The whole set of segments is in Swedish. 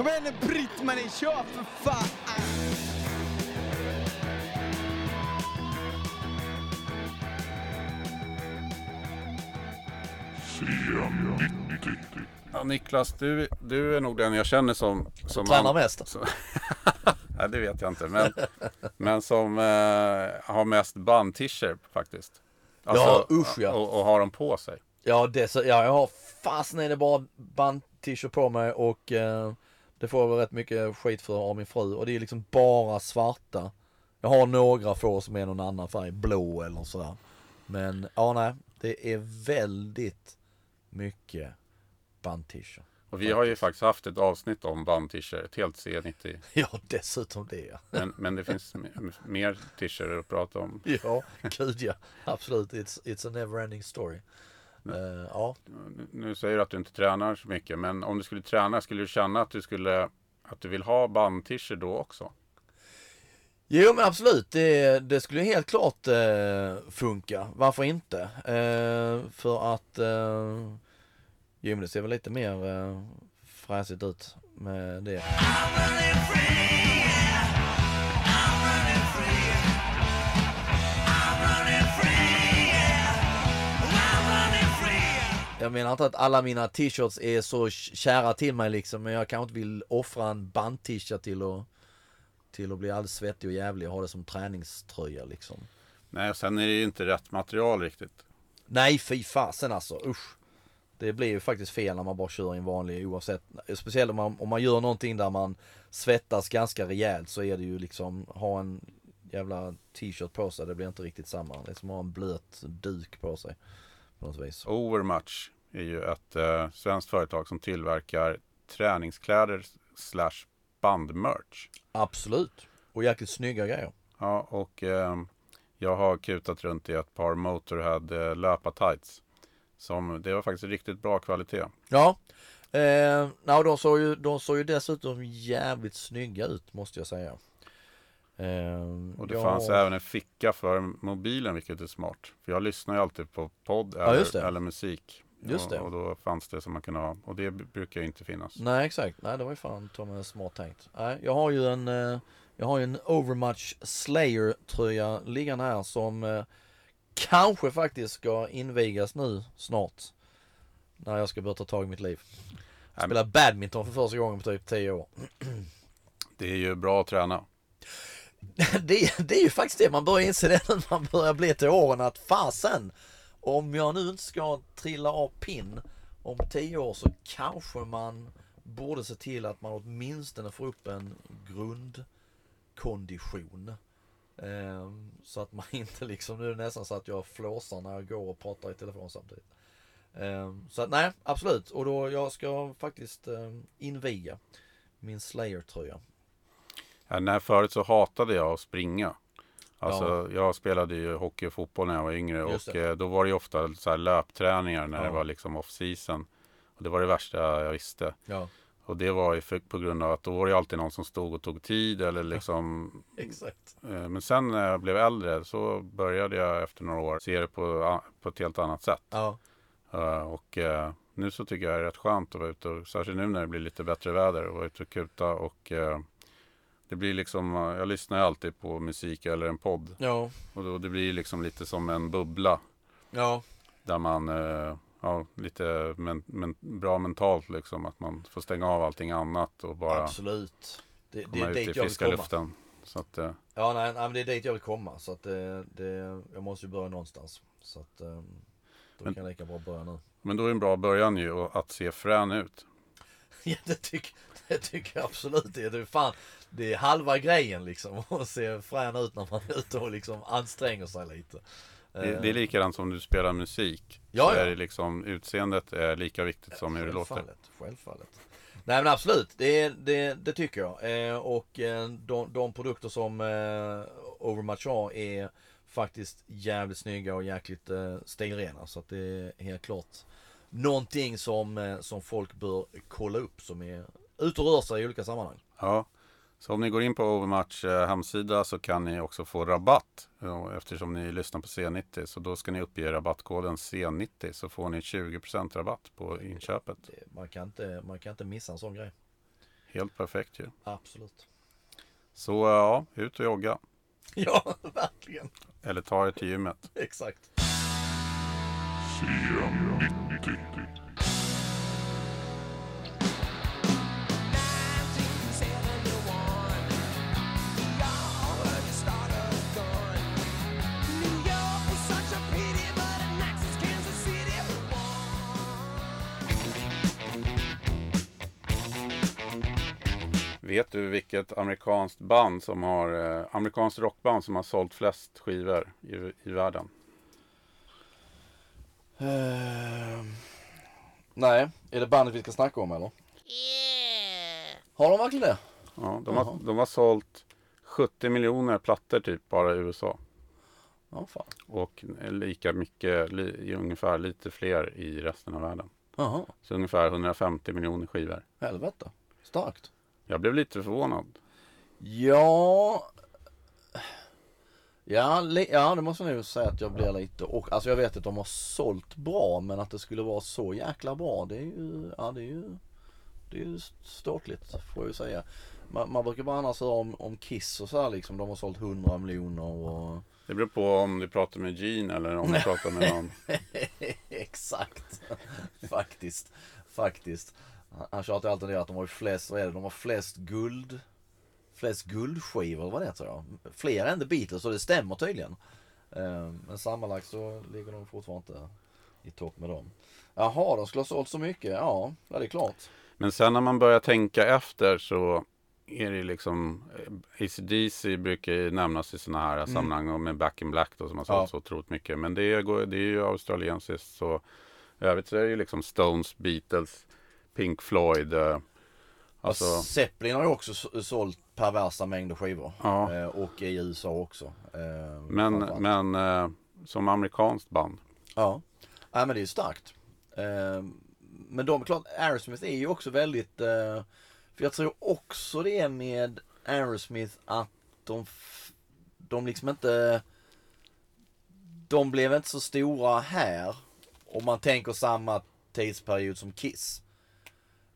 Kom igen nu Britt-Marie, kör för fan! Ja, Niklas, du, du är nog den jag känner som... som Tränar mest. som- Nej, det vet jag inte. Men, men som eh, har mest bandtischer faktiskt. Alltså, Ja, usch, ja. Och, och har dem på sig. Ja, det, så, ja jag har fasen är det bara band-t-shirt på mig och eh, det får jag väl rätt mycket skit för av min fru och det är liksom bara svarta. Jag har några få som är någon annan färg, blå eller sådär. Men ja, nej, det är väldigt mycket band-t-shirt. Och vi har ju faktiskt haft ett avsnitt om bandtischer, ett helt C90. Ja, dessutom det ja. Men, men det finns mer tischer att prata om. Ja, gud ja. Absolut, it's, it's a never ending story. Eh, ja, Nu- Nu säger du att du inte tränar så mycket, men om du skulle träna, skulle du känna att du skulle att du vill ha bandtischer då också? Jo men absolut, det, det skulle helt klart eh, funka. Varför inte? Eh, för att eh, Jo men det ser väl lite mer eh, fräsigt ut med det. Jag menar inte att alla mina t-shirts är så kära till mig liksom men jag kanske inte vill offra en band-t-shirt till att till att bli alldeles svettig och jävlig och ha det som träningströja liksom. Nej, sen är det ju inte rätt material riktigt. Nej fy fasen alltså, usch. Det blir ju faktiskt fel när man bara kör i en vanlig oavsett. Speciellt om man, om man gör någonting där man svettas ganska rejält så är det ju liksom ha en jävla t-shirt på sig. Det blir inte riktigt samma. Det är som att ha en blöt duk på sig. På något vis. Overmatch är ju ett eh, svenskt företag som tillverkar träningskläder slash bandmerch. Absolut. Och jäkligt snygga grejer. Ja, och eh, jag har kutat runt i ett par Motorhead eh, löpa-tights. Som, det var faktiskt riktigt bra kvalitet. Ja. Eh, no, de, såg ju, de såg ju dessutom jävligt snygga ut måste jag säga. Eh, Och det jag- fanns även en ficka för mobilen, vilket är smart. För jag lyssnar ju alltid på podd Ja, eller, det. eller musik. Just det. Och, och då fanns det som man kunde ha. Och det brukar ju inte finnas. Nej exakt, nej det var ju fan Tom smart tänkt. Nej, jag har ju en, eh, jag har ju en Overmatch Slayer tröja liggande här som eh, kanske faktiskt ska invigas nu snart. När jag ska börja ta tag i mitt liv. Spela badminton för första gången på typ 10 år. Det är ju bra att träna. det, det är ju faktiskt det man börjar inse det när man börjar bli till åren att fasen om jag nu inte ska trilla av pinn om 10 år så kanske man borde se till att man åtminstone får upp en grundkondition. Ehm, så att man inte liksom, nu är det nästan så att jag flåsar när jag går och pratar i telefon samtidigt. Ehm, så att nej, absolut. Och då jag ska faktiskt ehm, inviga min Slayer-tröja. När förut så hatade jag att springa. Alltså, Ja. jag spelade ju hockey och fotboll när jag var yngre och eh, då var det ju ofta så här löpträningar när Ja. det var liksom off season. Och det var det värsta jag visste. Ja, Och det var ju för, på grund av att då var det alltid någon som stod och tog tid eller liksom exakt. eh, Men sen när jag blev äldre så började jag efter några år se det på, på ett helt annat sätt. Ja, Eh, Och nu så tycker jag det är rätt skönt att vara ute och särskilt nu när det blir lite bättre väder och vara ute och kuta och det blir liksom, eh, jag lyssnar ju alltid på musik eller en podd ja, och då, det blir liksom lite som en bubbla ja, där man, eh, ja lite men, men, bra mentalt liksom att man får stänga av allting annat och bara absolut. Det, det komma är ut i dit jag vill komma. luften. Så att, eh, Ja, nej, nej, men det är dit jag vill komma. Så att det, det, jag måste ju börja någonstans. Så att eh, då Men- kan jag lika bra börja nu. men då är en bra början ju att se frän ut. Ja, det, tycker, det tycker jag absolut. Det är, fan, det är halva grejen liksom. Att se frän ut när man är ute och liksom anstränger sig lite. Det, det är likadant som du spelar musik. Ja, ja. är det liksom, utseendet är lika viktigt som hur det låter. Självfallet. Nej men absolut, det, det, det tycker jag. Eh, och eh, de, de produkter som eh, Overmatch har är faktiskt jävligt snygga och jäkligt eh, stilrena. Så att det är helt klart någonting som, eh, som folk bör kolla upp som är ute och rör sig i olika sammanhang. Ja, så om ni går in på Overmatch eh, hemsida så kan ni också få rabatt eftersom ni lyssnar på C90. Så då ska ni uppge rabattkoden C90 så får ni 20% rabatt på inköpet. Man, kan inte, man kan inte missa en sån grej. Helt perfekt ju. Absolut. Så ja, ut och jogga. Ja, verkligen. Eller ta er till gymmet. Exakt. Vet du vilket amerikanskt band som har, eh, amerikanskt rockband som har sålt flest skivor i, i världen? Ehm, nej, är det bandet vi ska snacka om eller? Har de verkligen det? Ja, de, Jaha. har, de har sålt 70 miljoner plattor typ bara i USA. Ja, fan. Och lika mycket, li, ungefär lite fler i resten av världen. Jaha, Så ungefär 150 miljoner skivor. helvete. Starkt. Jag blev lite förvånad. Ja... Ja, ja, det måste jag nog säga att jag blir lite. Och, alltså jag vet att de har sålt bra men att det skulle vara så jäkla bra det är ju, ja det är ju, det är ju ståtligt får jag ju säga. Man, man brukar bara annars höra om, om Kiss och så här liksom. De har sålt 100 miljoner och Det beror på om du pratar med Gene eller om du pratar med någon. Exakt. faktiskt. Faktiskt. Han- tjatar alltid det att de har flest, vad är det, de har flest guld Flest guldskivor vad det tror jag. Fler än The Beatles och det stämmer tydligen. Eh, Men sammanlagt så ligger de fortfarande inte i topp med dem. Jaha, de skulle ha sålt så mycket? Ja, det är klart. Men sen när man börjar tänka efter så är det liksom eh, ACDC brukar ju nämnas i sådana här sammanhang och med Back in Black då som har sålt Mm. Ja. så otroligt mycket. Men det, går, det är ju australiensiskt så i övrigt så är det ju liksom Stones, Beatles, Pink Floyd. eh, Alltså, Alltså, Zeppelin har ju också sålt perversa mängder skivor. Ja. Eh, Och i USA också. Eh, men men som amerikanskt band. Ja, ja men det är ju starkt. Men de, klart, Aerosmith är ju också väldigt, för jag tror också det är med Aerosmith att de, de liksom inte, de blev inte så stora här. Om man tänker samma tidsperiod som Kiss.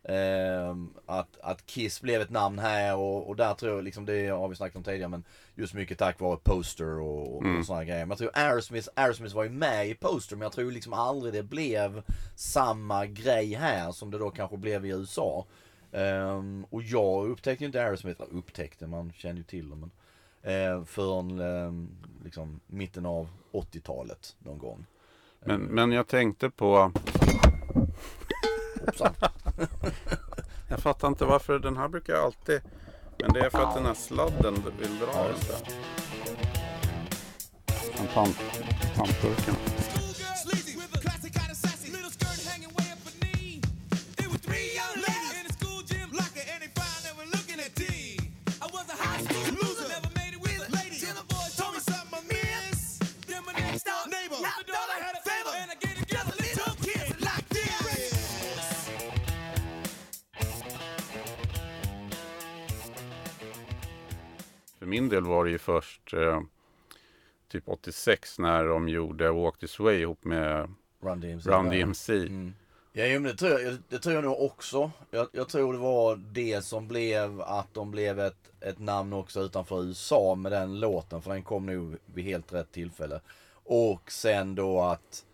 Ehm, att, att Kiss blev ett namn här och, och där tror jag liksom, det har vi snackat om tidigare men just mycket tack vare Poster och, och Mm. sådana grejer. Men jag tror Aerosmith, Aerosmith var ju med i Poster men jag tror liksom aldrig det blev samma grej här som det då kanske blev i USA. Ehm, och jag upptäckte ju inte Aerosmith, eller upptäckte, man kände ju till dem. Men, eh, förrän ehm, liksom mitten av 80-talet någon gång. Men, men jag tänkte på, Hoppsan. jag fattar inte varför den här brukar jag alltid, men det är för att den här sladden vill dra Ja, den. just det. En pant, pantburken. Min del var det ju först eh, typ 86 när de gjorde Walk This Way ihop med Run DMC. Run. DMC. Mm. Ja, men det tror jag, det tror jag nog också. Jag, jag tror det var det som blev att de blev ett, ett namn också utanför USA med den låten. För den kom nog vid helt rätt tillfälle. Och sen då att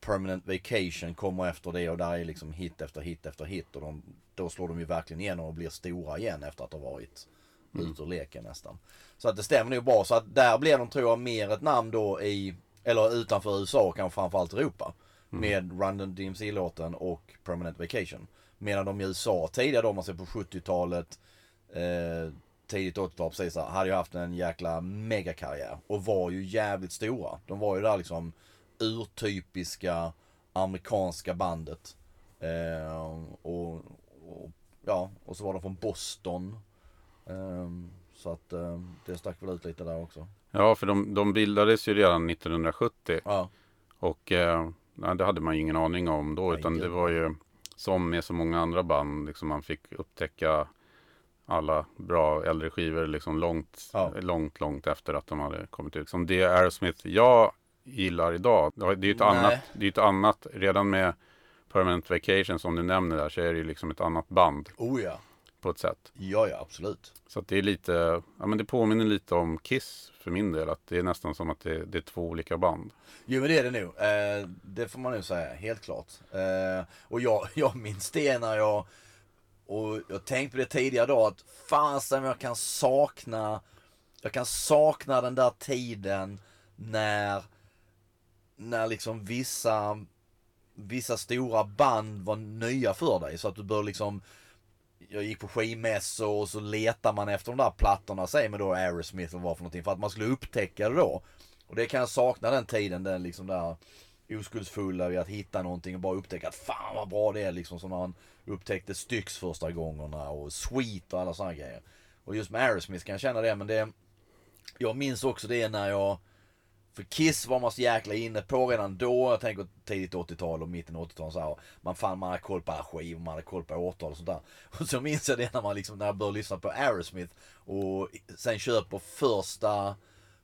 Permanent Vacation kommer efter det och där är liksom hit efter hit efter hit. Och de, då slår de ju verkligen igenom och blir stora igen efter att ha varit ut ur leken nästan. Så att det stämmer nog bra. Så att där blev de tror jag mer ett namn då i, eller utanför USA och kanske framförallt Europa. Med Run DMC-låten och Permanent Vacation. Medan de i USA tidigare då, om man ser på 70-talet, eh, tidigt 80-tal precis, så hade ju haft en jäkla megakarriär. Och var ju jävligt stora. De var ju där liksom urtypiska amerikanska bandet. Eh, och, och, ja, och så var de från Boston. Ehm, så att eh, det stack väl ut lite där också. Ja, för de, de bildades ju redan 1970 Ja, och eh, nej, det hade man ju ingen aning om då. Utan det var ju som med så många andra band, liksom man fick upptäcka alla bra äldre skivor liksom långt, Ja. långt, långt efter att de hade kommit ut. Som det Aerosmith jag gillar idag, det är ju ett, Nej. annat, det är ett annat, redan med Permanent Vacation som du nämner där så är det ju liksom ett annat band. oh ja. På ett sätt. Ja, ja, absolut. Så att det är lite, ja men det påminner lite om Kiss för min del. Att det är nästan som att det, det är två olika band. Jo men det är det nog. Eh, det får man nog säga, helt klart. Eh, och jag, jag minns det när jag, och jag tänkte på det tidigare då att fasen jag kan sakna, jag kan sakna den där tiden när, när liksom vissa, vissa stora band var nya för dig. Så att du bör liksom jag gick på skivmässor och så letar man efter de där plattorna, säg med då Aerosmith och vad för någonting, för att man skulle upptäcka det då. Och det kan jag sakna den tiden, den liksom där oskuldsfulla vid att hitta någonting och bara upptäcka att fan vad bra det är liksom som när man upptäckte Styx första gångerna och Sweet och alla sådana grejer. Och just med Aerosmith kan jag känna det, men det Jag minns också det när jag för Kiss var man så jäkla inne på redan då. Jag tänker tidigt 80-tal och mitten 80-tal så här. Man fann man hade koll på alla skivor, man hade koll på årtal och sånt där. Och så minns jag det när man liksom, när jag började lyssna på Aerosmith och sen köper första,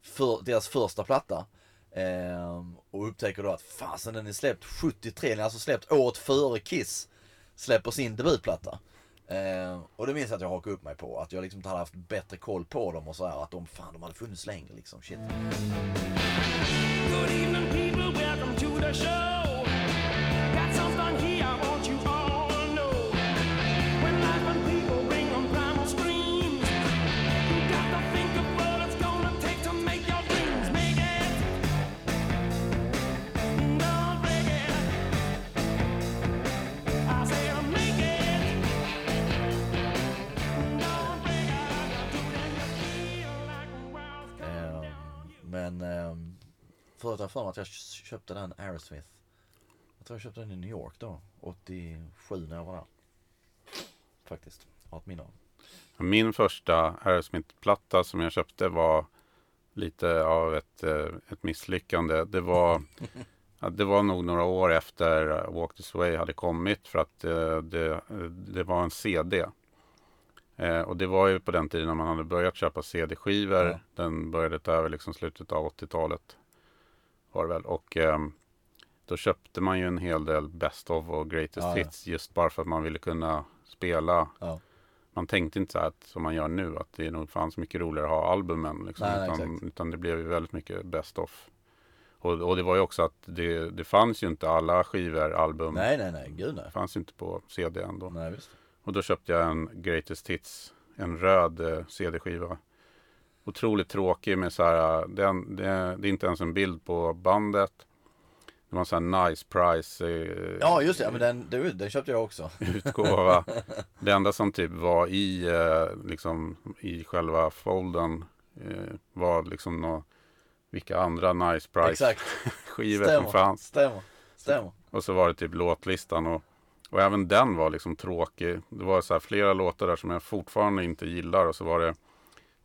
för, deras första platta. Ehm, och upptäcker då att fasen den är släppt 73, den är alltså släppt året före Kiss släpper sin debutplatta. Eh, och det minns jag att jag hakade upp mig på. Att jag liksom inte hade haft bättre koll på dem och så här, Att de, fan de hade funnits längre liksom. Shit. Good evening, people. Welcome to the show. Förut har jag för mig att jag köpte den Aerosmith. Jag tror jag köpte den i New York då. 87 när jag var där. Faktiskt. Har ett minne av. Min första Aerosmith-platta som jag köpte var lite av ett, eh, ett misslyckande. Det var, det var nog några år efter Walk This Way hade kommit för att eh, det, det var en CD. Eh, och det var ju på den tiden när man hade börjat köpa CD-skivor. Ja. Den började ta över liksom slutet av 80-talet. Var det väl. Och ehm, då köpte man ju en hel del Best of och Greatest Ja, ja. Hits just bara för att man ville kunna spela Ja. man tänkte inte så här att, som man gör nu, att det nog fanns mycket roligare att ha albumen. Liksom, Nej, nej, utan, exakt. utan det blev ju väldigt mycket best of. Och, och det var ju också att det, det fanns ju inte alla skivor, album. Nej, nej, nej. Gud nej. Det fanns ju inte på CD ändå. Nej, visst. Och då köpte jag en Greatest Hits, en röd eh, CD-skiva. Otroligt tråkig med så här, det, det är inte ens en bild på bandet. Det var en sån här nice price eh, Ja, just det. Ja, men den, du, den köpte jag också. utgåva. Det enda som typ var i, eh, liksom, i själva folden eh, var liksom nå, vilka andra nice price Exakt. skivor som fanns. Stämmer. Stämmer. Och så var det typ låtlistan och, och även den var liksom tråkig. Det var så här flera låtar där som jag fortfarande inte gillar och så var det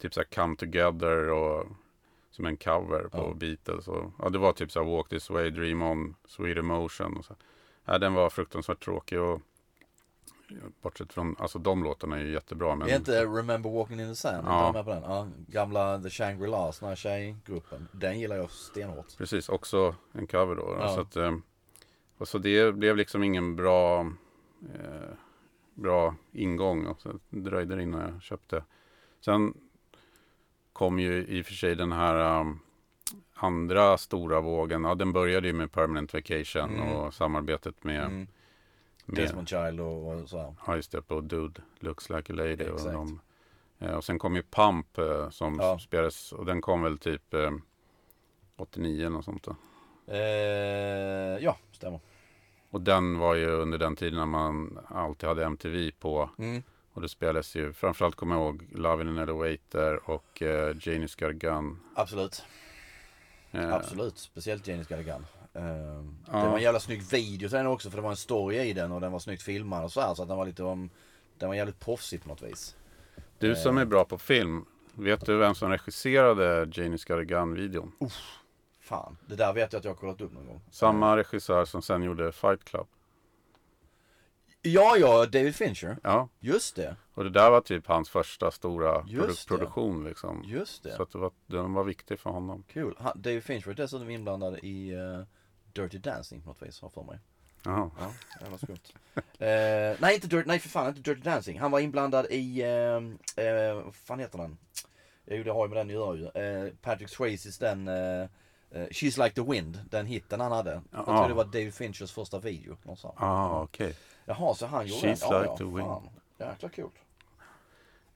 typ så här Come Together och som en cover på Ja. Beatles. Och, ja, det var typ så här Walk This Way, Dream On, Sweet Emotion. Och så. Ja, den var fruktansvärt tråkig och bortsett från, alltså de låtarna är ju jättebra. Men Det är inte Remember Walking in the Sand? Ja. Med på den? Ja, gamla The Shangri-Las, den här tjejgruppen. Den gillar jag stenhårt. Precis, också en cover då. Ja. Så, att, eh, och så det blev liksom ingen bra, eh, bra ingång. Och så dröjde det innan jag köpte. Sen kom ju i och för sig den här um, andra stora vågen. Ja, den började ju med Permanent Vacation Mm. och samarbetet med, Mm. med Desmond Child och, och så ja, just det, på Dude Looks Like a Lady. Och, Exakt. de, eh, och sen kom ju Pump eh, som Ja. spelades och den kom väl typ eh, 89 eller sånt då. Eh, ja, stämmer. Och den var ju under den tiden när man alltid hade MTV på. Mm. Och det spelades ju, framförallt kommer jag ihåg Love in an Elevator och uh, Janie's Got a Gun. Absolut. Eh, Absolut. Speciellt Janis Got a Gun. Eh, Ja. Det var en jävla snygg video till den också för det var en story i den och den var snyggt filmad och så här så att den var lite om Den var jävligt proffsig på något vis. Du som Eh. är bra på film, vet du vem som regisserade Janie's Got a Gun-videon? Fan, det där vet jag att jag har kollat upp någon gång. Samma regissör som sen gjorde Fight Club. Ja, ja, David Fincher. Ja, Just det, och det där var typ hans första stora produ- det. produktion liksom. just det. Så att det var, den var viktig för honom. Kul. Han, David Fincher var dessutom inblandad i eh, Dirty Dancing på något vis, har jag för mig. Jaha. Ja, jävla skumt. Eh, nej, inte Dirt, nej för fan inte Dirty Dancing. Han var inblandad i, eh, eh, vad fan heter den? Jo det har ju med den att göra ju. Patrick Swayzes den, She's Like The Wind, den hitten han hade. Jag Ja. tror det var David Finchers första video. Ah, okej. Jaha, så han gjorde She's den? Like The Wind. Jäkla coolt.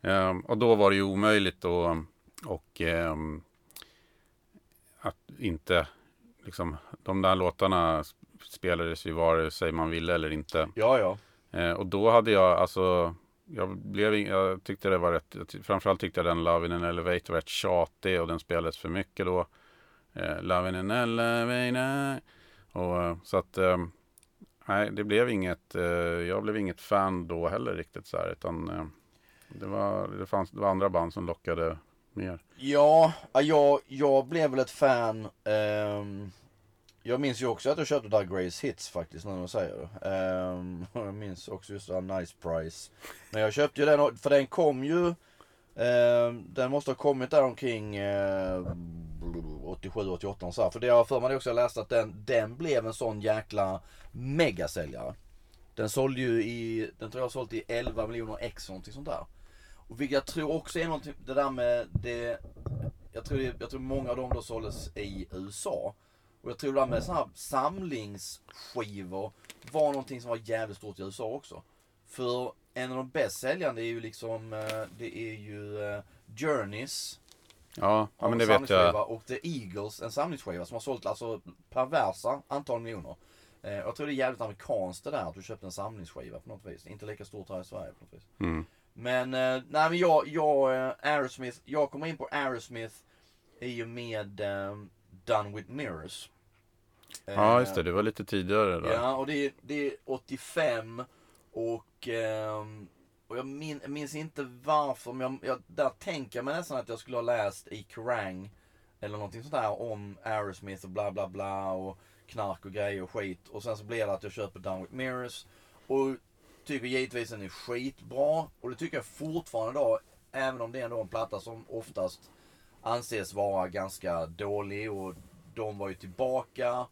Ehm, och då var det ju omöjligt då och ehm, att inte liksom de där låtarna spelades ju vare sig man ville eller inte. Ja, ja. Eh, och då hade jag alltså jag, blev, jag tyckte det var rätt, framförallt tyckte jag den Love in an Elevator var rätt tjatig och den spelades för mycket då. Eh, Love in an Elevator. Och, så att, eh, nej det blev inget, eh, jag blev inget fan då heller riktigt så här utan eh, det, var, det, fanns, det var andra band som lockade mer. Ja, jag, jag blev väl ett fan. ehm, jag minns ju också att jag köpte Doug Grays hits faktiskt, när man säger det. Ehm, jag minns också just det här Nice Price. Men jag köpte ju den, för den kom ju, ehm, den måste ha kommit där omkring eh, 87, 88 så här. För det har jag för mig också jag läste att den, den blev en sån jäkla megasäljare. Den sålde ju i, den tror jag har sålt i 11 miljoner ex någonting sånt där. Och vilket jag tror också är någonting, det där med det, jag tror, jag tror många av dem då såldes i USA. Och jag tror det där med såna här samlingsskivor var någonting som var jävligt stort i USA också. För en av de bäst säljande är ju liksom, eh, det är ju eh, Journeys. Ja, ja men en det vet jag. Och The Eagles, en samlingsskiva som har sålt alltså perversa antal miljoner. Eh, jag tror det är jävligt amerikanskt det där att du köpte en samlingsskiva på något vis. Inte lika stort här i Sverige på något vis. Mm. Men, eh, nej men jag, jag, eh, Aerosmith, jag kommer in på Aerosmith i och med eh, Done With Mirrors. Ja, Eh, just det. Det var lite tidigare där. Ja, och det är, det är 85 och, ehm, och jag, min, minns inte varför, men jag, jag, där tänker jag mig nästan att jag skulle ha läst i Kerrang eller någonting sånt där om Aerosmith och bla bla bla och knark och grejer och skit. Och sen så blir det att jag köper Down With Mirrors och tycker givetvis den är skitbra och det tycker jag fortfarande idag, även om det är ändå en platta som oftast anses vara ganska dålig och de var ju tillbaka.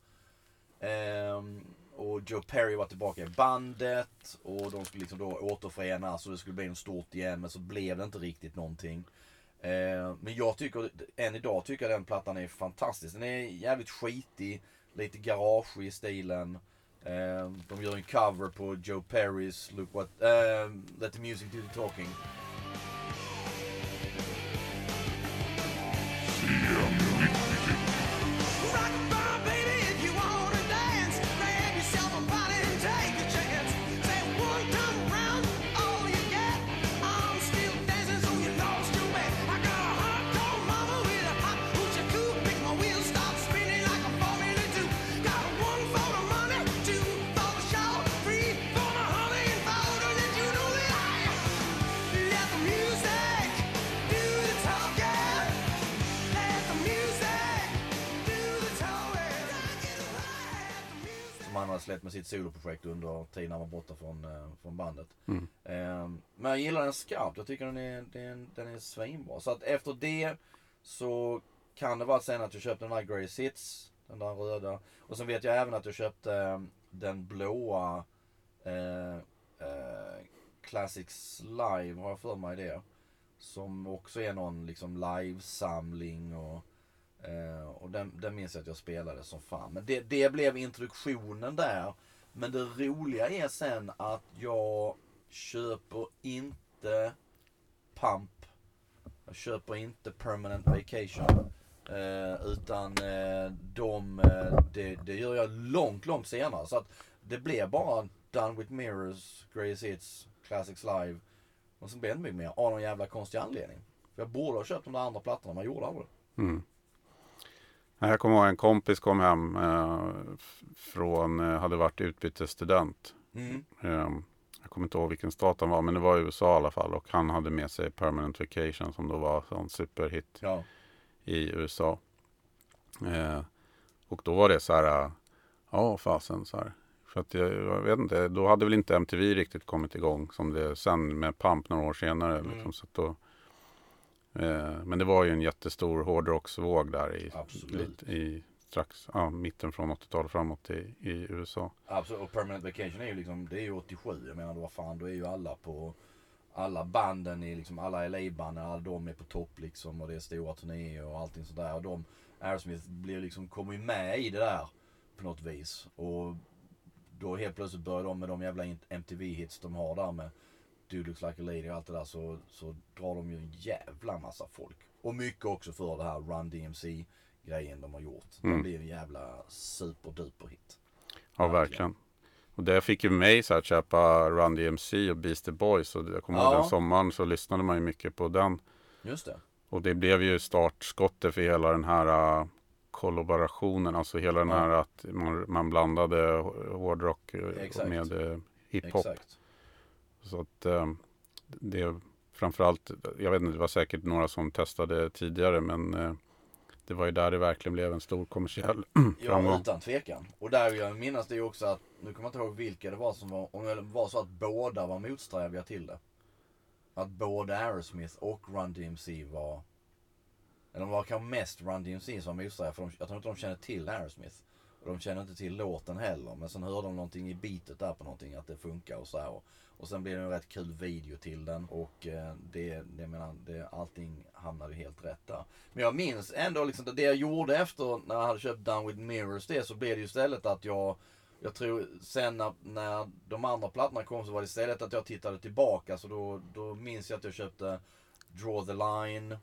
Ehm, och Joe Perry var tillbaka i bandet och de skulle liksom då återförenas och det skulle bli något stort igen men så blev det inte riktigt någonting. Eh, men jag tycker, än idag tycker jag den plattan är fantastisk. Den är jävligt skitig, lite garage i stilen. Eh, de gör en cover på Joe Perrys Look What, ehm, Let the Music Do the Talking. Släppt med sitt soloprojekt under tiden han var borta från, eh, från bandet. Mm. Ehm, men jag gillar den skarpt. Jag tycker den är, den, den är svinbra. Så att efter det så kan det vara sen att jag köpte den där Grace Hits. Den där röda. Och sen vet jag även att jag köpte eh, den blåa eh, eh, Classics Live har jag för mig det. Som också är någon liksom livesamling och Eh, och den, den minns jag att jag spelade som fan. Men det, det blev introduktionen där. Men det roliga är sen att jag köper inte Pump. Jag köper inte Permanent Vacation. Eh, utan eh, de, eh, det, det gör jag långt, långt senare. Så att det blev bara Done With Mirrors, Grace Hits, Classics Live. Och sen blev det inte mycket mer av någon jävla konstig anledning. För jag borde ha köpt de där andra plattorna men jag gjorde aldrig det. Mm. Jag kommer ihåg en kompis kom hem eh, från, eh, hade varit utbytesstudent. Mm. Eh, jag kommer inte ihåg vilken stat han var, men det var i USA i alla fall. Och han hade med sig Permanent Vacation som då var en superhit Ja. i USA. Eh, och då var det så här, ja fasen så här. För att jag, jag vet inte, då hade väl inte MTV riktigt kommit igång som det sen med Pump några år senare. Mm. Liksom, så att då, men det var ju en jättestor hårdrocksvåg där i, Absolut. lite- i strax, ja, mitten från 80-talet framåt i, i USA. Absolut, och Permanent Vacation är ju liksom, det är ju 87. Jag menar, vad fan, då är ju alla på alla banden i liksom, alla LA-banden, alla de är på topp liksom och det är stora turnéer och allting sådär. Och de, Aerosmith blir liksom, kommer ju med i det där på något vis. Och då helt plötsligt börjar de med de jävla MTV-hits de har där med Dude Looks Like a Lady och allt det där så, så drar de ju en jävla massa folk. Och mycket också för det här Run DMC grejen de har gjort. Det Mm. blir en jävla superduper hit. Ja, Verkligen. Och det fick ju mig så här, att köpa Run DMC och Beastie Boys. Och jag kommer ihåg Ja. den sommaren så lyssnade man ju mycket på den. Just det. Och det blev ju startskottet för hela den här uh, kollaborationen. Alltså hela den Ja. här att man, man blandade hårdrock uh, Exakt. med uh, hiphop. Exakt. Så att um, det framförallt, jag vet inte, det var säkert några som testade tidigare men uh, det var ju där det verkligen blev en stor kommersiell Ja, framgång. utan tvekan. Och där vill jag minnas det ju också att, nu kommer jag inte ihåg vilka det var som var, om det var så att båda var motsträviga till det. Att både Aerosmith och Run DMC var, eller de var kanske mest Run DMC som var motsträviga för de, jag tror inte de kände till Aerosmith. Och de kände inte till låten heller. Men sen hörde de någonting i beatet där på någonting, att det funkar och så här. Och, sen blev det en rätt kul video till den och eh, det, det, menar, det, allting hamnade ju helt rätt där. Men jag minns ändå liksom det jag gjorde efter när jag hade köpt Down with Mirrors det så blev det ju istället att jag jag tror sen när, när de andra plattorna kom så var det istället att jag tittade tillbaka så då, då minns jag att jag köpte Draw the Line.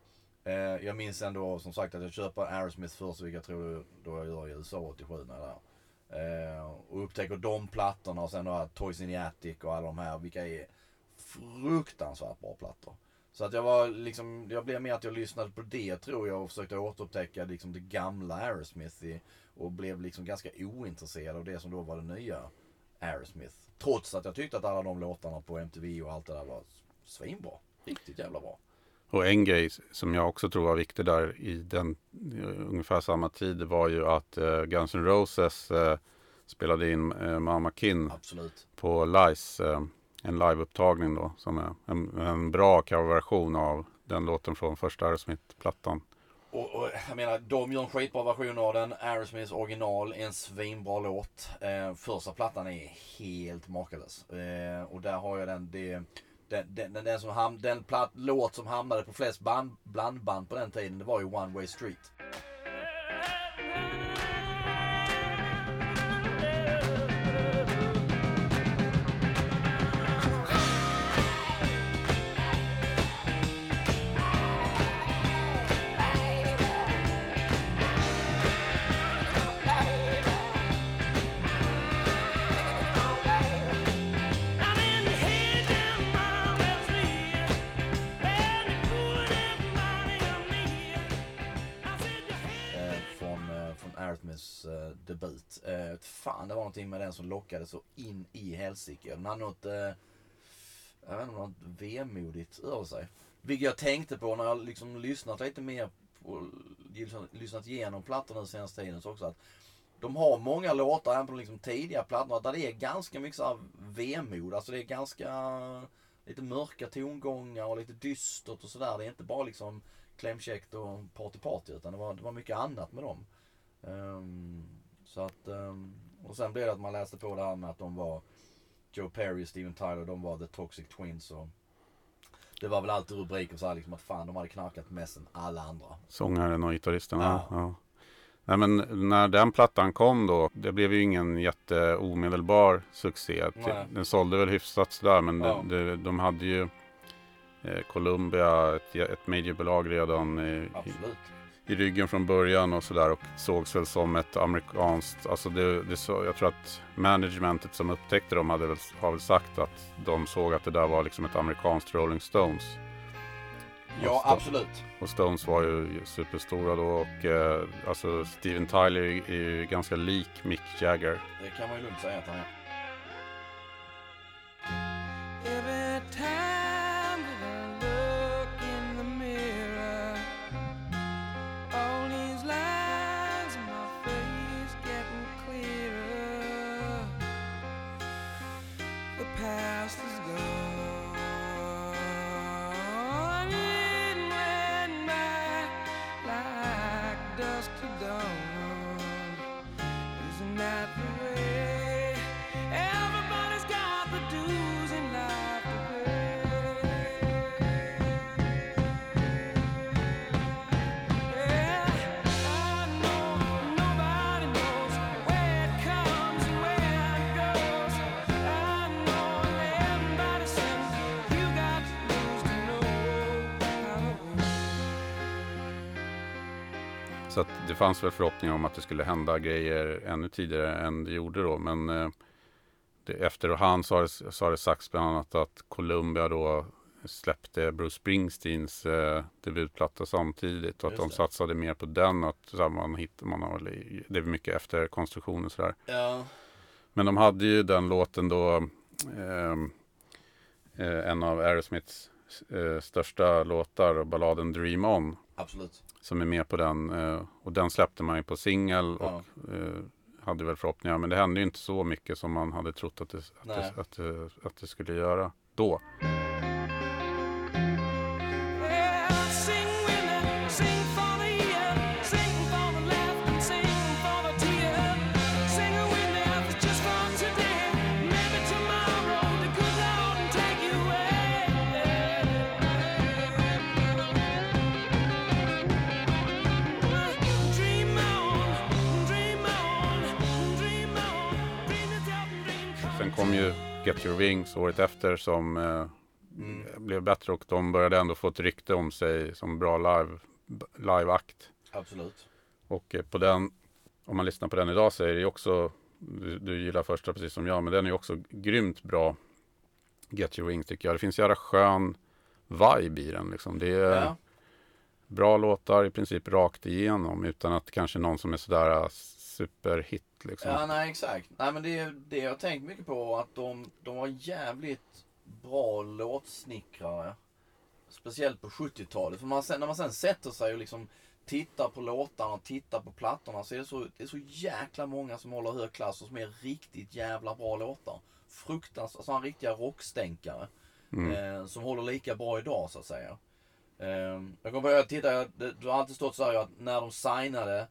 Eh, jag minns ändå som sagt att jag köper Aerosmith först vilket jag tror då jag gör i USA 87 när jag är där. Eh, och upptäcker de plattorna och sen då Toys in the Attic och alla de här vilka är fruktansvärt bra plattor. Så att jag var liksom, jag blev mer att jag lyssnade på det tror jag och försökte återupptäcka liksom det gamla Aerosmith i, och blev liksom ganska ointresserad av det som då var det nya Aerosmith. Trots att jag tyckte att alla de låtarna på MTV och allt det där var svinbra. Riktigt jävla bra. Och en grej som jag också tror var viktig där i den eh, ungefär samma tid var ju att eh, Guns N' Roses eh, spelade in Mama Kin Absolut. på Lice. En liveupptagning då som är en, en bra coverversion av den låten från första Aerosmith-plattan. Och, och jag menar, de gör en skitbra version av den. Aerosmiths original är en svinbra låt. Eh, första plattan är helt makalös. Eh, och där har jag den, det, den, den, den, den, som ham, den platt, låt som hamnade på flest band, blandband på den tiden, det var ju One Way Street. Någonting med den som lockade så in i helsike. Den hade något, eh, jag vet inte, något vemodigt över sig. Vilket jag tänkte på när jag liksom lyssnat lite mer på, liksom lyssnat, igenom plattorna den senaste tiden så också. Att de har många låtar även på de liksom tidiga plattorna där det är ganska mycket så här vemod. Alltså det är ganska lite mörka tongångar och lite dystert och sådär. Det är inte bara liksom klämkäckt och party party utan det var, det var mycket annat med dem. Um, så att, ehm, och sen blev det att man läste på det här med att de var Joe Perry och Steven Tyler, de var The Toxic Twins. Och det var väl alltid rubriker så här liksom att fan de hade knarkat mest än alla andra. Sångaren och gitarristen. Ja. Ja. Nej, men när den plattan kom då, det blev ju ingen jätte omedelbar succé. Nej. Den sålde väl hyfsat sådär, men Ja. de, de, de hade ju eh, Columbia, ett, ett majorbolag redan i, Absolut. I, ryggen från början och sådär och sågs väl som ett amerikanskt, alltså det, det så, jag tror att managementet som upptäckte dem hade väl, har väl sagt att de såg att det där var liksom ett amerikanskt Rolling Stones. Ja, Och absolut. och Stones var ju superstora då och eh, alltså Steven Tyler är ju ganska lik Mick Jagger. Det kan man ju lugnt säga att han är. Fanns väl förhoppningar om att det skulle hända grejer ännu tidigare än det gjorde då. Men eh, det, efter han så har, det, så har det sagts bland annat att Columbia då släppte Bruce Springsteens eh, debutplatta samtidigt och att de satsade mer på den. Och att så här, man hittar, man har, det är mycket efter konstruktionen sådär. Ja. Men de hade ju den låten då, ehm, eh, en av Aerosmiths eh, största låtar, balladen Dream On, Absolut. Som är med på den. Eh, och den släppte man ju på singel Ja. och eh, hade väl förhoppningar. Men det hände ju inte så mycket som man hade trott att det, att det, att det, att det skulle göra då. Kom ju Get Your Wings året efter som eh, Mm. blev bättre och de började ändå få ett rykte om sig som bra live, live-akt. Absolut. Och eh, på den, om man lyssnar på den idag så är det ju också, du, du gillar första precis som jag, men den är ju också grymt bra. Get Your Wings tycker jag. Det finns jävla skön vibe i den liksom. Det är Ja. bra låtar i princip rakt igenom utan att kanske någon som är sådär superhit liksom. Ja, nej exakt. Nej men det är det jag tänkt mycket på att de, de var jävligt bra låtsnickrare. Speciellt på 70-talet. För man, sen, när man sen sätter sig och liksom tittar på låtarna och tittar på plattorna så är det så, det är så jäkla många som håller hög klass och som är riktigt jävla bra låtar. Fruktansvärt, sådana riktiga rockstänkare. Eh, som håller lika bra idag så att säga. Eh, jag kommer ihåg, titta, jag- det, det har alltid stått så här att när de signade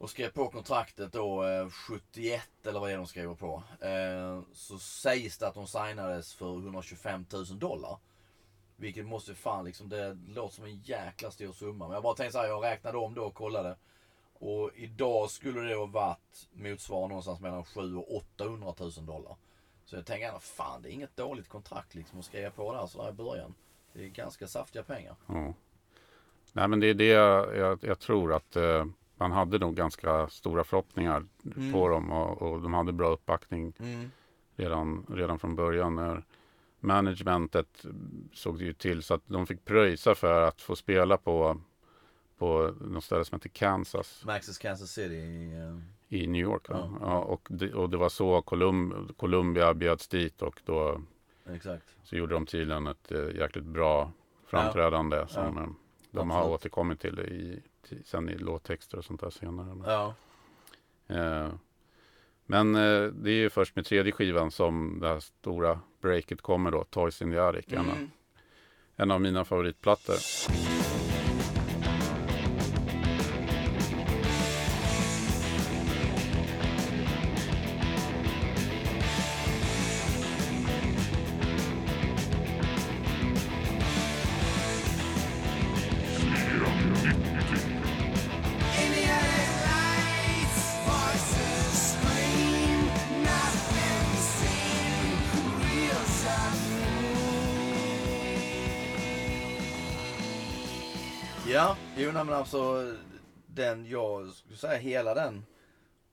och skrev på kontraktet då eh, 71 eller vad det är de skriver på. Eh, så sägs det att de signades för 125 000 dollar. Vilket måste fan liksom, det låter som en jäkla stor summa. Men jag bara tänkte så här, jag räknade om då och kollade. Och idag skulle det ha varit motsvarande någonstans mellan 700 och 800 000 dollar. Så jag tänker ändå, fan det är inget dåligt kontrakt liksom att skriva på där sådär i början. Det är ganska saftiga pengar. Mm. Nej men det är det jag, jag, jag tror att eh, man hade nog ganska stora förhoppningar Mm. på dem och, och de hade bra uppbackning Mm. redan, redan från början. När managementet såg det ju till så att de fick pröjsa för att få spela på, på något ställe som heter Kansas Max's Kansas City i, eh, i New York. Ja. Ja. och, det, och det var så Colum, Columbia bjöds dit och då exakt. så gjorde de tydligen ett eh, jäkligt bra framträdande som eh, de har Absolut. återkommit till i, till, sen i låttexter och sånt där senare. Men, Ja. eh, men eh, det är ju först med tredje skivan som det här stora breaket kommer då, Toys in the Attic. En, av- Mm. en av mina favoritplattor. Alltså den, jag skulle säga hela den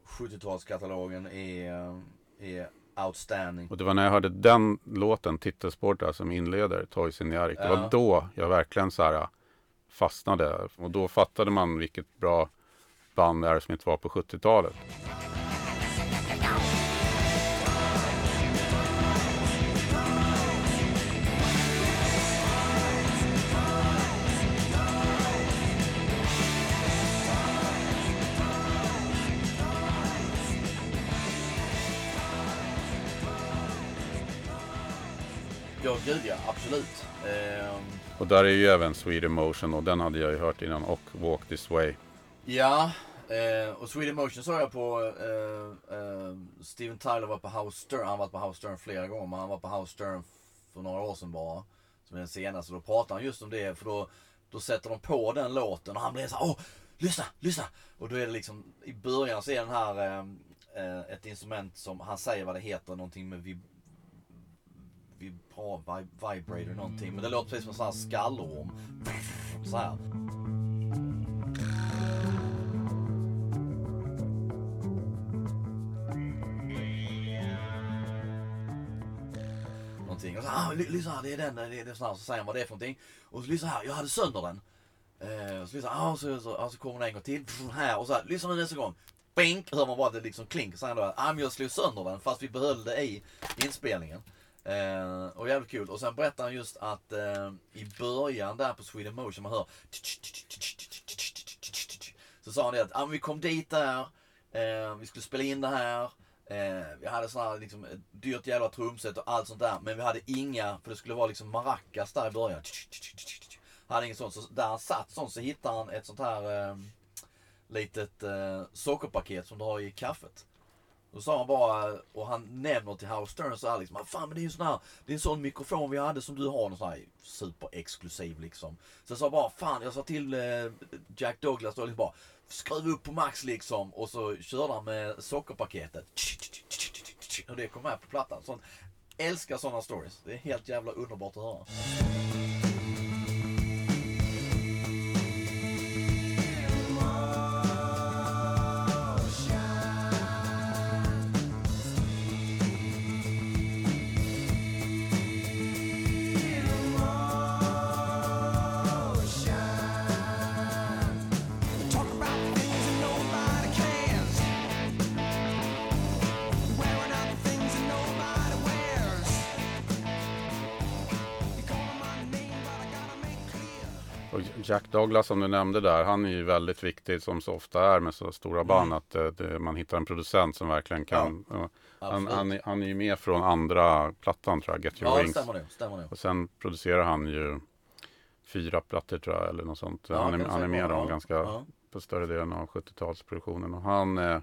70-talskatalogen är, är outstanding. Och det var när jag hörde den låten, titelspåret där, som inleder Toys in the Attic. Det Ja. var då jag verkligen så här fastnade. Och då fattade man vilket bra band Aerosmith var på 70-talet. Gud ja, absolut. Ehm, Och där är ju även Sweet Emotion och den hade jag ju hört innan och Walk This Way. ja, eh, och Sweden Motion såg jag på eh, eh, Steven Tyler var på House Stern. Han varit på House Stern flera gånger, men han var på House Stern för några år sedan bara. Som är den senaste. Då pratar han just om det, för då, då sätter de på den låten och han blir så här, åh, lyssna, lyssna! Och då är det liksom, i början så är den här eh, eh, ett instrument som, han säger vad det heter, någonting med vib vib bra vib vibrator någonting. Men det låter precis som en sån här skallorm. Så här. Någonting. Och så, ah, lyssna här, det är den, det är den. Så, här, så säger man vad det är för någonting. Och så lyssna här, jag hade sönder den. Och så lyssnar ah, så, så, ah, så kommer den en gång till. Här och så här, lyssna nu nästa gång. Bink! Hör man bara att det liksom klinkar. Så här då, ah, men jag slog sönder den fast vi behöll det i inspelningen. Eh, och jävligt kul. Och sen berättar han just att eh, i början där på Sweden Motion man hör så sa han det att ah, men vi kom dit där, eh, vi skulle spela in det här. Eh, vi hade sådana här liksom, ett dyrt jävla trumset och allt sånt där. Men vi hade inga, för det skulle vara liksom maracas där i början. Hade inget sånt. Så där han satt sånt så hittade han ett sånt här eh, litet eh, sockerpaket som du har i kaffet. Då sa han bara, och han nämner till Howard Stern så här liksom, fan men det är ju sån här, det är en sån mikrofon vi hade som du har, någon sån här superexklusiv liksom. Så jag sa bara, fan jag sa till eh, Jack Douglas då liksom bara, skruv upp på max liksom. Och så körde han med sockerpaketet. Och det kom med på plattan. Sån, älskar sådana stories. Det är helt jävla underbart att höra. Jack Douglas som du nämnde där, han är ju väldigt viktig som så ofta är med så stora band att eh, det, man hittar en producent som verkligen kan. och han, han, är- han är ju med från andra plattan tror jag, Get Your Ja, det Wings. stämmer nog. Stämmer nog. Och sen producerar han ju fyra plattor tror jag eller något sånt. Ja, han, är, han är med bara, dem ja. ganska Ja. på större delen av 70-talsproduktionen. Och han eh,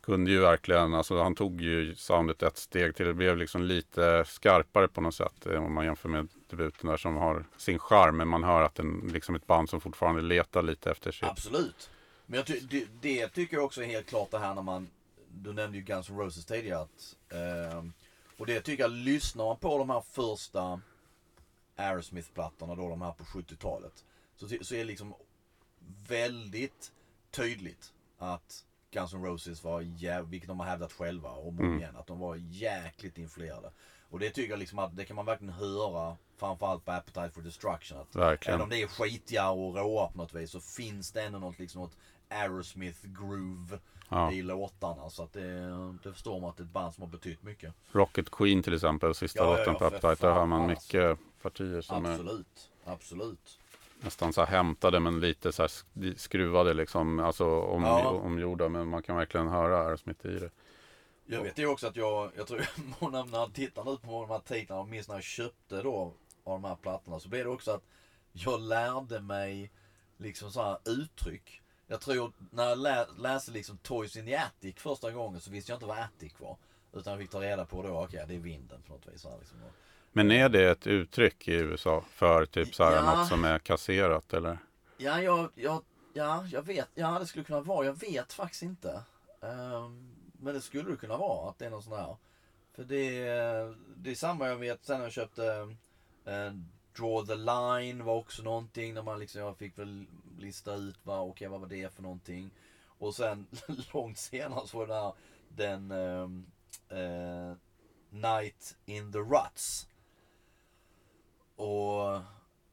kunde ju verkligen, alltså han tog ju soundet ett steg till. Det blev liksom lite skarpare på något sätt eh, om man jämför med debuten där som har sin charm. Men man hör att är liksom ett band som fortfarande letar lite efter sitt. Absolut. Men jag det, det tycker jag också är helt klart det här när man, du nämnde ju Guns N' Roses tidigare. Att, ehm, och det tycker jag, lyssnar man på de här första Aerosmith-plattorna då, de här på 70-talet. Så, så är det liksom väldigt tydligt att Guns N' Roses var jävligt, vilket de har hävdat själva och många igen, att de var jäkligt influerade. Och det tycker jag liksom att det kan man verkligen höra framförallt på Appetite for Destruction. Att Verkligen. Även om det är skitiga och råa på något vis så finns det ändå något, liksom, något Aerosmith groove Ja. i låtarna. Så att det, det förstår man att det är ett band som har betytt mycket. Rocket Queen till exempel, sista Ja, låten ja, på Appetite. Där har man alltså. mycket partier som är Absolut. Absolut. nästan så här hämtade men lite så här sk- skruvade liksom. Alltså om, Ja. omgjorda. Men man kan verkligen höra Aerosmith i det. Jag vet ju också att jag, jag tror många när jag tittar nu på de här titlarna och minns när jag köpte då av de här plattorna så blev det också att jag lärde mig liksom så här uttryck. Jag tror när jag lä, läste liksom Toys in the Attic första gången så visste jag inte vad Attic var. Utan jag fick ta reda på då, okej det är vinden på något vis. Så här, liksom. Men är det ett uttryck i USA för typ så här Ja. något som är kasserat eller? Ja, jag, jag, ja, jag vet. Ja, det skulle kunna vara. Jag vet faktiskt inte. Ehm, men det skulle det kunna vara. Att det är någon sån här. För det, det är samma jag vet sen när jag köpte eh, eh, Draw the line var också någonting. När man liksom, jag fick väl lista ut vad, okay, vad var det för någonting. Och sen långt senare så var det här, den eh, eh, Night in the Ruts. Och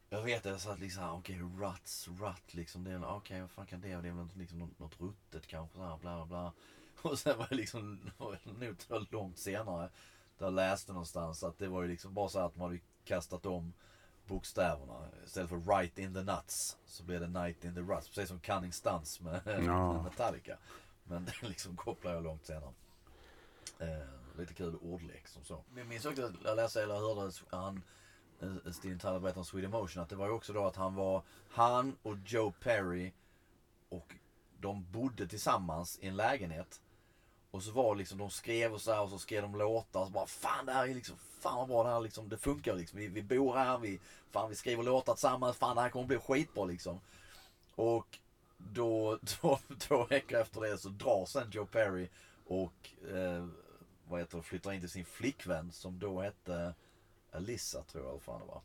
jag vet att jag satt liksom här, okej ruts, rut liksom. Okej, okay, Okej vad fan kan det vara? Det är väl liksom något, något ruttet kanske så här, bla bla bla. Och sen var det liksom, jag långt senare. Där jag läste någonstans att det var ju liksom bara så att man hade kastat om bokstäverna. Istället för right in the nuts så blev det night in the ruts. Precis som Cunning Stunts med, Ja. med Metallica. Men det liksom kopplar jag långt senare. Eh, lite kul ordlek som så. Jag minns också att jag läste eller hörde han eh, Steven Tyler berättade om Sweden Motion att det var ju också då att han var han och Joe Perry och de bodde tillsammans i en lägenhet. Och så var liksom, de skrev och så här och så skrev de låtar och så bara Fan det här är liksom, fan vad bra det här liksom, det funkar liksom. Vi, vi bor här, vi, fan vi skriver låtar tillsammans, fan det här kommer bli skitbra liksom. Och då, då, två veckor efter det så drar sen Joe Perry och eh, vad heter det, flyttar in till sin flickvän som då hette Alissa tror jag vad fan det var.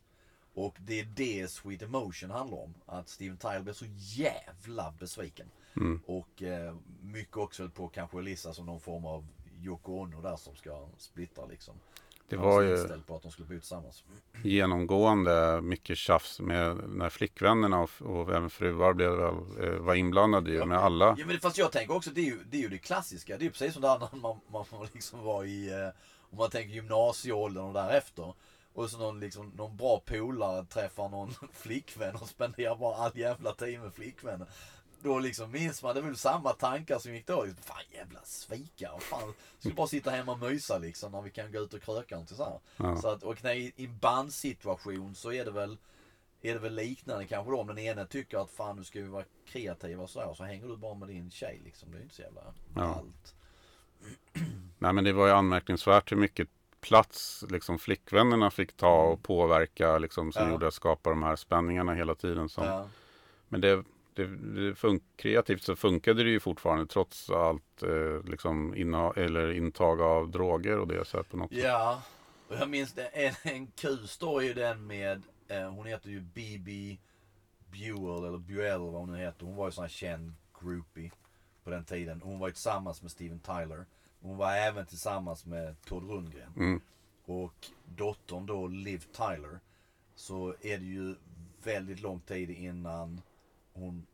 Och det är det Sweet Emotion handlar om. Att Steven Tyler blir så jävla besviken. Och eh, mycket också på kanske Alyssa som någon form av Yoko Ono där som ska splittra liksom. Det var ju inställd på att de skulle bo tillsammans. genomgående mycket tjafs med när flickvännerna och, och även fruar blev väl, eh, var inblandade ju med alla. Ja, men fast jag tänker också, det är ju det, är ju det klassiska. Det är ju precis som när man, man, man liksom var i, eh, om man tänker gymnasieåldern och därefter. Och så någon, liksom, någon bra polare träffar någon flickvän och spenderar bara all jävla tid med flickvännen. Då liksom minns man, det var väl samma tankar som gick då. Liksom, fan jävla svikare. Fan, ska bara sitta hemma och mysa liksom när vi kan gå ut och kröka någonting så. Ja. Så att, och när i, en bandsituation så är det väl är det väl liknande kanske då om den ene tycker att fan nu ska vi vara kreativa och sådär. Så hänger du bara med din tjej liksom. Det är ju inte så jävla Ja. allt. Nej men det var ju anmärkningsvärt hur mycket plats liksom flickvännerna fick ta och påverka liksom som Ja. gjorde att skapa de här spänningarna hela tiden. Som, Ja. Men det, det, det fun- kreativt så funkade det ju fortfarande trots allt eh, liksom inna, eller intag av droger och det så här på något sätt. Ja, och jag minns det, en, en kul story är den med, eh, hon heter ju Bibi Buell eller Buell vad hon nu heter. Hon var ju sån här känd groupie på den tiden. Hon var ju tillsammans med Steven Tyler. Hon var även tillsammans med Todd Rundgren. Mm. Och dottern då, Liv Tyler. Så är det ju väldigt lång tid innan hon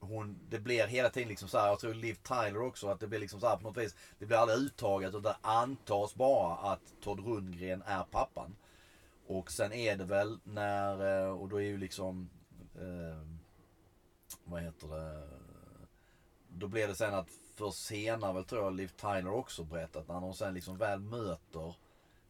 hon, det blir hela tiden liksom så här, jag tror Liv Tyler också, att det blir liksom så här på något vis. Det blir aldrig uttaget utan det antas bara att Todd Rundgren är pappan. Och sen är det väl när, eh, och då är ju liksom, eh, vad heter det, då blir det sen att för senare väl tror jag Liv Tyler också berättat när hon sen liksom väl möter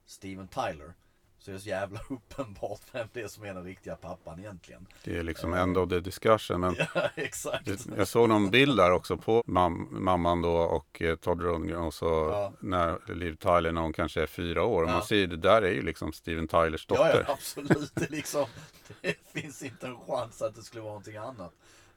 Steven Tyler. Så är det så jävla uppenbart vem det är som är den riktiga pappan egentligen. Det är liksom end of the discussion. Men Ja, exakt. det, jag såg någon bild där också på mam, mamman då och eh, Todd Rundgren och så Ja. när Liv Tyler när hon kanske är fyra år. Och Ja. Man ser det där är ju liksom Steven Tylers Ja, dotter. ja, absolut. Det, liksom, det finns inte en chans att det skulle vara någonting annat.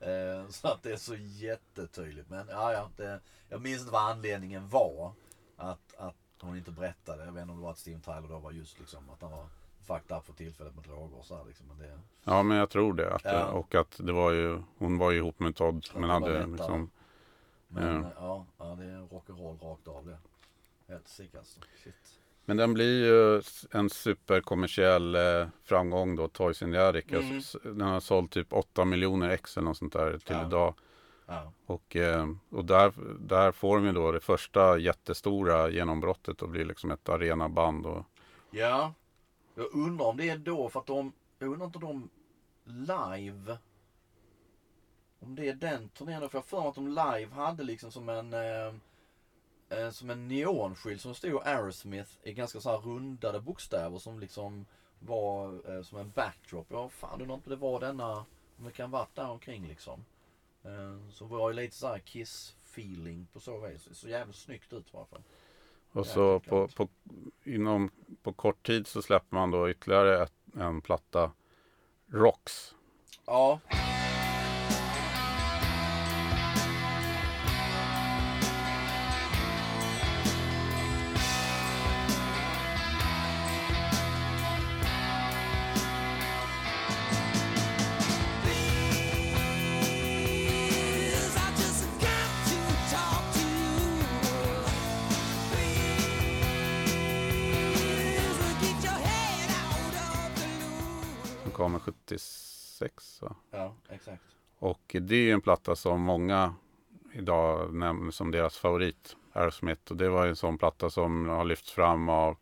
Eh, så att det är så jättetydligt. Men ja, ja. Det, jag minns inte vad anledningen var. Att, att hon inte berättade. Jag vet inte om det var att Steven Tyler då var just liksom att han var fucked up för tillfället med droger och så här, liksom. Men det, Ja men jag tror det. Att, Ja. Och att det var ju, hon var ju ihop med Todd. Men hade liksom, men Ja. ja. Ja, det är rock'n'roll rakt av det. Helt sick alltså. Shit. Men den blir ju en superkommersiell eh, framgång då, Toys in the Attic. Mm. Alltså, Den har sålt typ 8 miljoner ex eller något sånt där till Ja. idag. Ja. Och, eh, och där, där får de ju då det första jättestora genombrottet och blir liksom ett arenaband. Och, Ja. Jag undrar om det är då för att de, jag undrar inte om de live, om det är den turnén för jag har för mig att de live hade liksom som en, eh, eh, som en neonskylt som stod Aerosmith i ganska så här rundade bokstäver som liksom var eh, som en backdrop. Ja, fan undrar inte det var denna, om det kan varit där omkring liksom. Eh, så var ju lite så här Kiss feeling på så vis. Så jävligt snyggt ut i alla fall. och så på, på, inom, på kort tid så släpper man då ytterligare ett, en platta. Rocks. Ja. Va? Ja, exakt. Och det är ju en platta som många idag nämner som deras favorit. Aerosmith. Och det var ju en sån platta som har lyfts fram av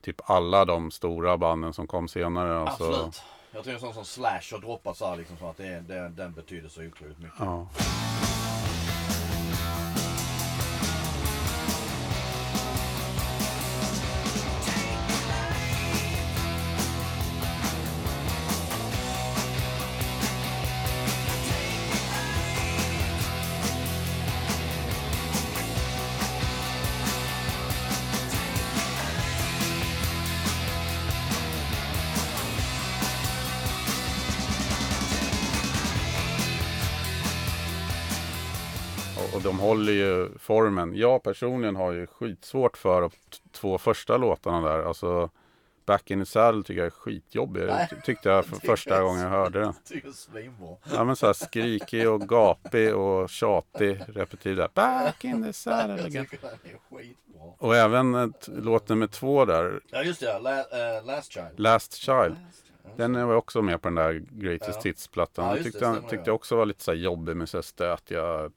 typ alla de stora banden som kom senare. Alltså, Absolut. Jag tror en sån som Slash har droppat så här liksom så att det, det, den betyder så otroligt mycket. Ja. Håller ju formen. Jag personligen har ju skitsvårt för de två första låtarna där. Alltså Back in the Saddle tycker jag är skitjobbig. Nej. Det tyckte jag för första gången jag hörde den. Ja men så här skrikig och gapig och tjatig repetitiv där. Back in the saddle Jag again. Och även ett, låt nummer två där, Ja just det, La, eh, Last Child. Last Child. Last Child. Den var också med på den där Greatest Ja. Hits-plattan. Ja, just det, tyckte, jag, tyckte också var lite så här jobbig med så stötiga Ja,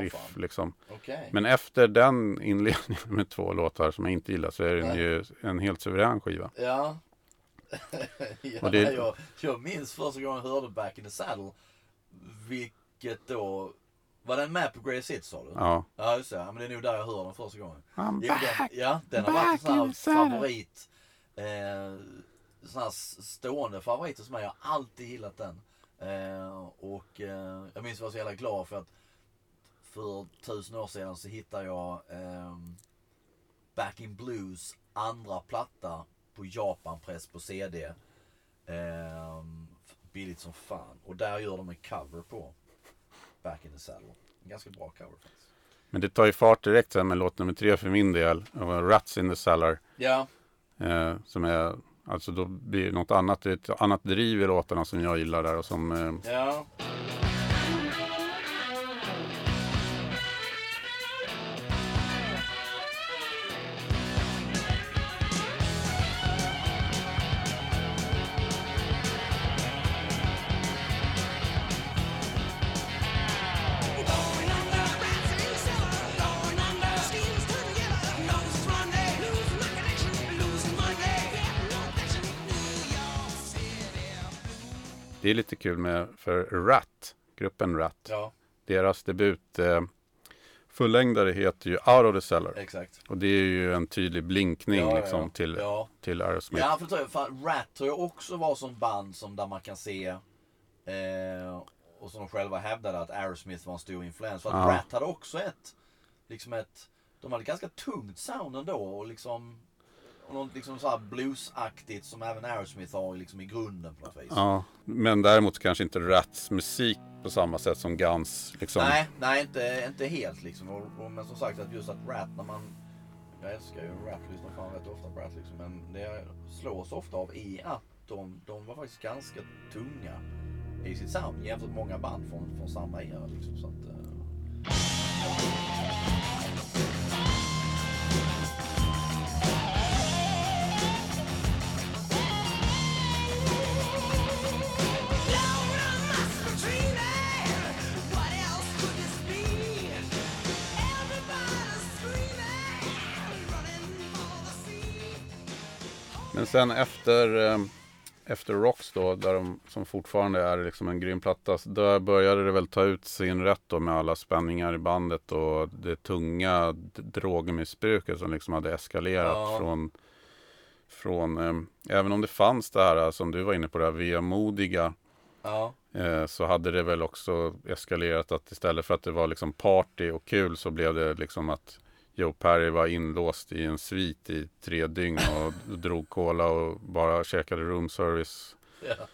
riff fan. liksom. Okej. Men efter den inledningen med två låtar som jag inte gillar så är den Nej. ju en helt suverän skiva. Ja. ja det- jag, jag minns första gången jag hörde Back in the Saddle. Vilket då... Var den med på Greatest Hits sa du? Ja. Ja just det, ja, men det är nog där jag hör den första gången. I'm Jo, den, ja, den har varit en sån här favorit. Eh, sån här stående favorit hos mig. Jag har alltid gillat den. Eh, och eh, jag minns jag var så jävla glad för att för tusen år sedan så hittade jag ehm, Back in Blues andra platta på Japanpress på CD. Ehm, billigt som fan. Och där gör de en cover på Back in the Saddle. En ganska bra cover faktiskt. Men det tar ju fart direkt sen med låt nummer tre för min del. Rats in the Cellar. Ja, Eh, som är, alltså då blir det något annat, det är ett annat driv i låtarna som jag gillar där och som eh, ja. Är lite kul med för Rat, gruppen Rat. Ja, Deras debut eh, fullängdare heter ju Out of the Cellar. exakt. Och det är ju en tydlig blinkning Ja, liksom ja. till, till Aerosmith. Ja, för tror jag, fan, Rat tror jag också var som band som där man kan se eh, och som de själva hävdade att Aerosmith var en stor influens. För att. Rat hade också ett, liksom ett, de hade ganska tungt sound ändå och liksom och något liksom så här bluesaktigt som även Aerosmith har liksom i grunden på något vis. Ja, men däremot kanske inte Rats musik på samma sätt som Guns. Liksom. Nej, nej inte, inte helt liksom. Och, och, men som sagt att just att Rat när man Jag älskar ju Rat, lyssnar fan rätt ofta på Rat liksom. Men det jag slås ofta av är att de, de var faktiskt ganska tunga i sitt sound jämfört med många band från, från samma era liksom. Så att, eh, sen efter, eh, efter Rocks då, där de, som fortfarande är liksom en grym platta, där började det väl ta ut sin rätt då med alla spänningar i bandet och det tunga drogmissbruket som liksom hade eskalerat Ja. från, från eh, även om det fanns det här som du var inne på, det här vemodiga ja, eh, så hade det väl också eskalerat att istället för att det var liksom party och kul så blev det liksom att Joe Perry var inlåst i en svit i tre dygn och drog cola och bara käkade room service. ja.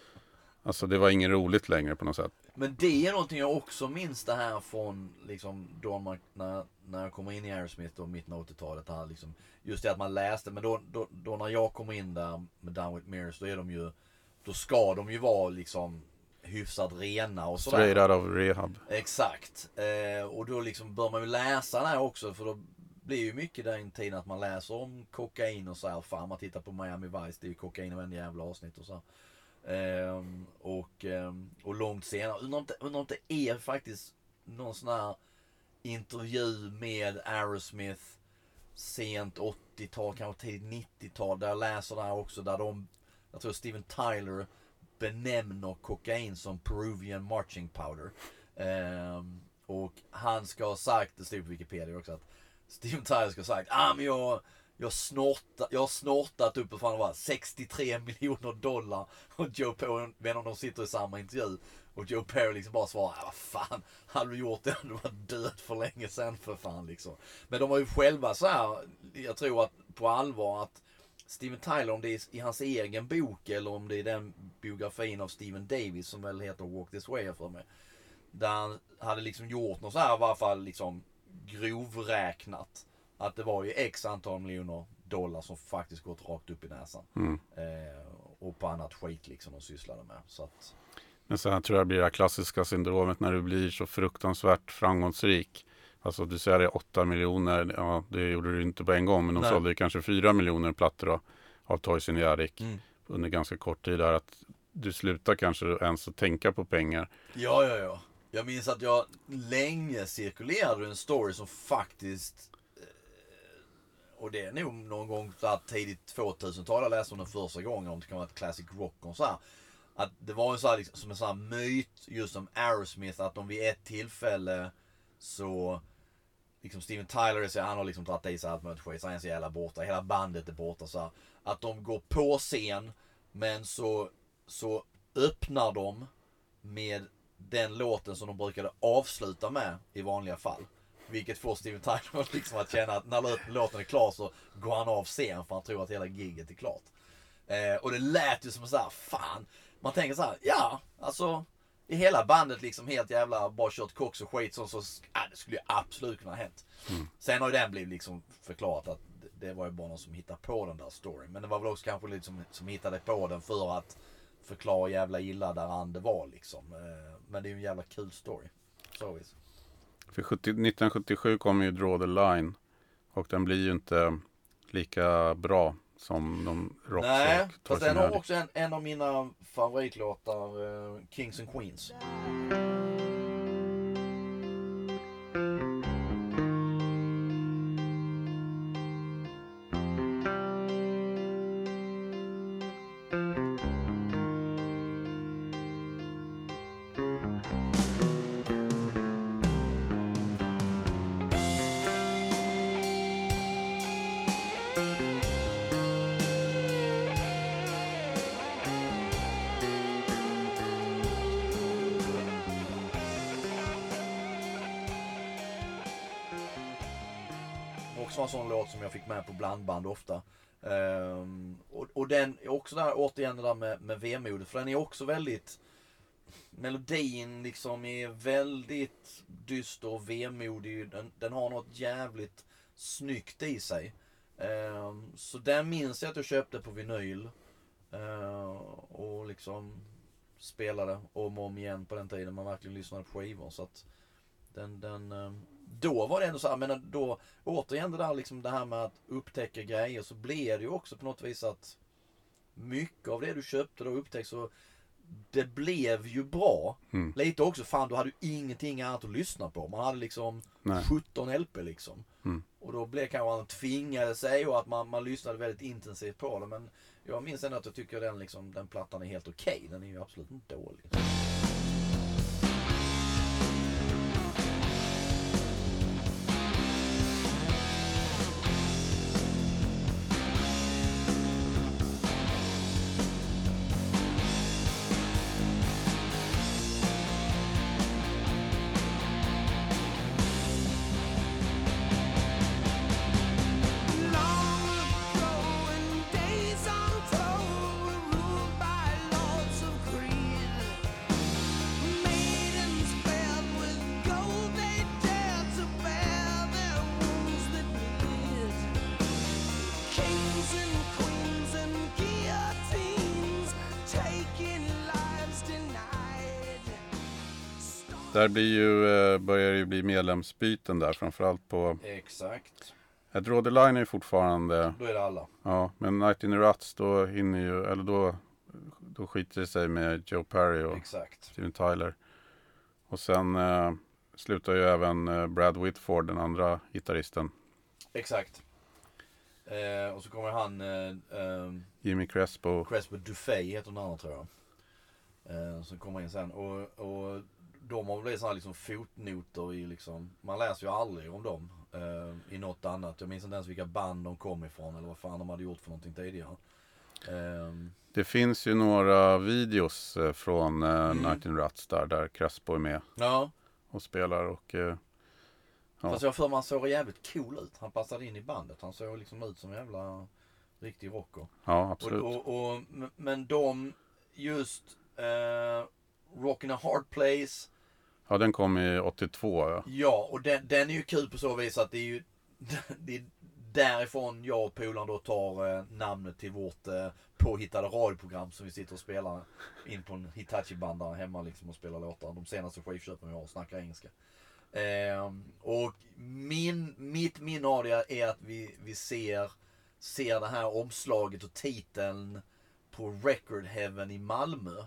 Alltså det var inget roligt längre på något sätt. Men det är någonting jag också minns det här från liksom då man, när, när jag kommer in i Aerosmith och mitten av 80-talet. Här, liksom, just det att man läste, men då, då, då när jag kommer in där med Down with Mirrors då är de ju, då ska de ju vara liksom hyfsat rena och sådär. Straight out of rehab. Exakt. Eh, och då liksom bör man ju läsa det här också för då blir ju mycket den tiden att man läser om kokain och så här. Fan man tittar på Miami Vice, det är ju kokain i varenda jävla avsnitt och så. här. Ehm, och, ehm, och långt senare, undrar om det, undrar om det är faktiskt någon sån här intervju med Aerosmith sent 80-tal, kanske tidigt 90-tal. Där jag läser det här också där de, jag tror Steven Tyler benämner kokain som Peruvian marching powder. Ehm, och han ska ha sagt, det stod på Wikipedia också, att Steven Tyler ska ha sagt ah, men jag, jag, snorta, jag har snortat upp fan var, 63 miljoner dollar. Och Joe Perry, vet om de sitter i samma intervju. Och Joe Perry liksom bara svarar, ah, vad fan, hade du gjort det hade du varit död för länge sedan för fan liksom. Men de har ju själva så här, jag tror att på allvar att Steven Tyler, om det är i hans egen bok eller om det är den biografin av Steven Davis som väl heter Walk This Way för mig. Där han hade liksom gjort något så här i varje fall liksom grovräknat. Att det var ju x antal miljoner dollar som faktiskt gått rakt upp i näsan. Mm. Eh, och på annat skit liksom de sysslade med. Så att, Men sen tror jag det blir det här klassiska syndromet när du blir så fruktansvärt framgångsrik. Alltså du säger 8 miljoner, ja det gjorde du inte på en gång men de Nej. sålde ju kanske 4 miljoner plattor då, av Toys in the Attic Mm. under ganska kort tid där. Att du slutar kanske ens att tänka på pengar. Ja, ja, ja. Jag minns att jag länge cirkulerade en story som faktiskt eh, och det är nog någon gång så här tidigt 2000-tal jag läste om den första gången, om det kan vara ett classic rock-konsert. Att det var en så här, liksom, som en sån här myt just om Aerosmith, att de vid ett tillfälle så liksom Steven Tyler så, han har liksom dragit i sig allt möjligt skit, så han är så jävla borta, hela bandet är borta så här. Att de går på scen, men så, så öppnar de med den låten som de brukade avsluta med i vanliga fall. Vilket får Steven Tyler liksom att känna att när lå- låten är klar så går han av scen för han tror att hela giget är klart. Eh, och det lät ju som så här, fan. Man tänker så här, ja, alltså i hela bandet liksom helt jävla bara kört koks och skit så, så ja, det skulle ju absolut kunna ha hänt. Sen har ju den blivit liksom förklarat att det var ju bara någon som hittade på den där storyn. Men det var väl också kanske lite som, som hittade på den för att förklara jävla illa där han det var liksom. Eh, men det är ju en jävla kul story. Så. För 70, 1977 kom ju Draw the Line och den blir ju inte lika bra som de Rocks Nej, fast den har också en, en av mina favoritlåtar, eh, Kings and Queens. En sån låt som jag fick med på blandband ofta. Um, och, och den är också där, återigen det där med, med vemodet. För den är också väldigt... Melodin liksom är väldigt dyster och vemodig. Den, den har något jävligt snyggt i sig. Um, så den minns jag att jag köpte på vinyl. Uh, och liksom spelade om och om igen på den tiden man verkligen lyssnade på skivor. Så att den, den, um, då var det ändå så här, men då återigen det där liksom det här med att upptäcka grejer så blev det ju också på något vis att mycket av det du köpte då upptäckte så det blev ju bra. Mm. Lite också, fan du hade ju ingenting annat att lyssna på. Man hade liksom Nej. 17 LP liksom. Mm. Och då blev kanske man tvingade sig och att man, man lyssnade väldigt intensivt på det. Men jag minns ändå att jag tycker den, liksom, den plattan är helt okej. Den är ju absolut inte dålig. Där blir ju, eh, börjar det ju bli medlemsbyten där framförallt på Exakt. The Line är ju fortfarande Då är det alla. Ja, men Night in the Ruts då hinner ju, eller då, då skiter det sig med Joe Perry och Exakt. Steven Tyler. Och sen eh, slutar ju även eh, Brad Whitford, den andra gitarristen. Exakt. Eh, och så kommer han, eh, ehm, Jimmy Crespo. Crespo Dufay heter den andra tror jag. Eh, som kommer in sen. Och, och de har blivit sådana liksom fotnoter i liksom, man läser ju aldrig om dem eh, i något annat. Jag minns inte ens vilka band de kom ifrån eller vad fan de hade gjort för någonting tidigare. Ehm, Det finns ju några videos eh, från eh, Mm. In Ruts där, där Crespo är med ja, och spelar. Och, eh, Ja. fast jag för mig han såg jävligt cool ut. Han passade in i bandet. Han såg liksom ut som en jävla riktig rocker. ja, Och, absolut. och, och, m- men de, just eh, Rockin' a Hard Place. Ja, den kom i 82. Ja. Ja, och den, den är ju kul på så vis att det är ju det är därifrån jag och polaren då tar eh, namnet till vårt eh, påhittade radioprogram som vi sitter och spelar in på en Hitachi-bandare hemma liksom och spelar låtar. De senaste skivköpen vi har och snackar engelska. Eh, och min, mitt minne av det är att vi, vi ser, ser det här omslaget och titeln på Record Heaven i Malmö.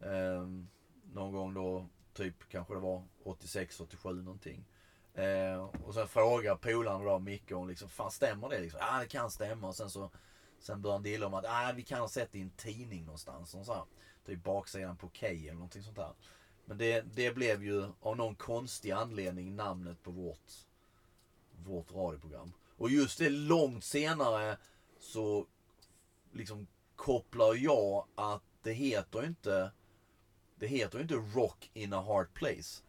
Eh, någon gång då, typ kanske det var 86, 87 någonting. Eh, och sen frågar polaren då Micke om liksom, fan stämmer det? Liksom, ja det kan stämma. Och sen så Sen började han dilla om att ah, vi kan ha sett det i en tidning någonstans. Så här, typ baksidan på K eller någonting sånt där. Men det, det blev ju av någon konstig anledning namnet på vårt, vårt radioprogram. Och just det långt senare så liksom kopplar jag att det heter inte det heter ju inte Rock in a hard place.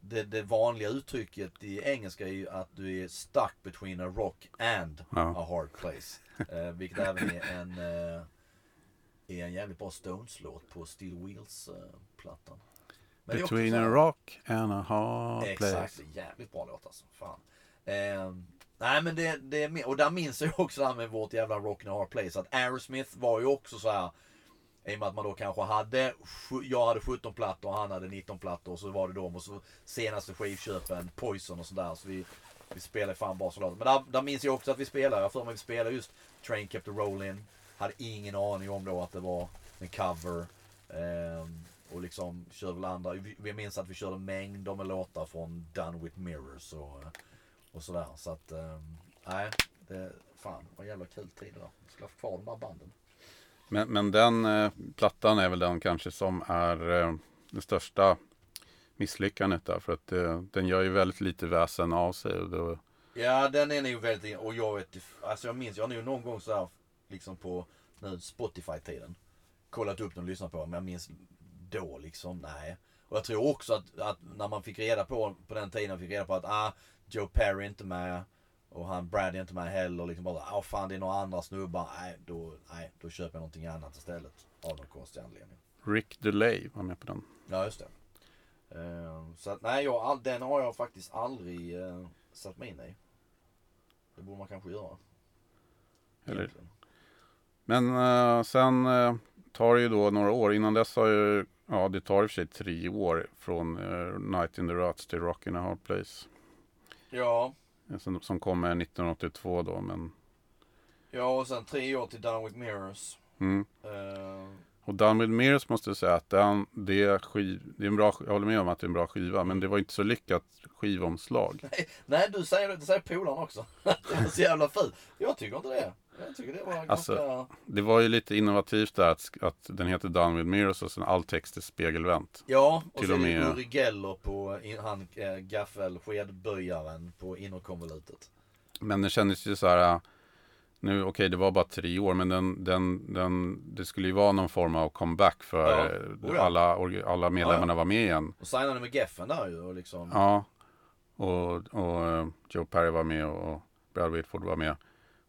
Det, det vanliga uttrycket i engelska är ju att du är stuck between a rock and Ja. a hard place. Eh, vilket även är en, eh, är en jävligt bra Stones-låt på Steel Wheels-plattan. Också Between a rock and a hard Exakt, place. är jävligt bra låt alltså. Fan. Eh, nej men det, det är och där minns jag också det här med vårt jävla Rock in a Hard Place. Att Aerosmith var ju också så här. I och med att man då kanske hade, jag hade 17 plattor och han hade 19 plattor och så var det dem och så senaste skivköpen, Poison och sådär. Så vi, vi spelade fan bra soldater. Men där, där minns jag också att vi spelade, jag har för mig vi spelade just Train Kept a Rollin'. Hade ingen aning om då att det var en cover. Um, och liksom körde väl andra. Vi, vi minns att vi körde mängder med låtar från Done With Mirrors och, och sådär. Så att, ehm, nej. det, fan vad jävla kul tid det där. Jag skulle ha kvar de här banden. Men, men den eh, plattan är väl den kanske som är eh, det största misslyckandet där. För att eh, den gör ju väldigt lite väsen av sig. Och då, Ja den är nog väldigt, och jag vet alltså jag minns, jag har nog någon gång så här liksom på nu Spotify-tiden kollat upp den och lyssnat på den, men jag minns då liksom, nej. Och jag tror också att, att när man fick reda på, på den tiden, fick reda på att ah, Joe Perry är inte med och han Brad är inte med heller, liksom bara, ah fan det är några andra snubbar, nej då, nej då köper jag någonting annat istället. Av någon konstig anledning. Rick Delay var med på den. Ja just det. Ehm, så att, nej jag, den har jag faktiskt aldrig uh, satt mig in i. Det borde man kanske göra. Eller, men eh, sen eh, tar det ju då några år. Innan dess har ju, ja det tar i och för sig tre år från eh, Night in the Ruts till Rock in a Hard Place. Ja, Som, som kommer 1982 då. Men, ja och sen tre år till Down with Mirrors. mm. Ehm, Och Down with Mirrors måste jag säga att den, det, skiv, det är en bra, jag håller med om att det är en bra skiva. Men det var inte så lyckat skivomslag. nej du säger det, det säger polaren också. det var så jävla fult. Jag tycker inte det. Jag tycker det var Alltså, ganska... Det var ju lite innovativt där att, att den heter Down with Mirrors och sen all text är spegelvänt. Ja, och till så och är det med- Uri Geller på han äh, gaffel, skedböjaren på innerkonvolutet. Men det kändes ju så här. Nu, okej, det var bara tre år, men den, den, den, det skulle ju vara någon form av comeback för Ja. eh, Oh ja. alla, alla medlemmarna Ja, var med igen. Och signade med Geffen där ju och liksom. Ja, och, och eh, Joe Perry var med och Brad Whitford var med.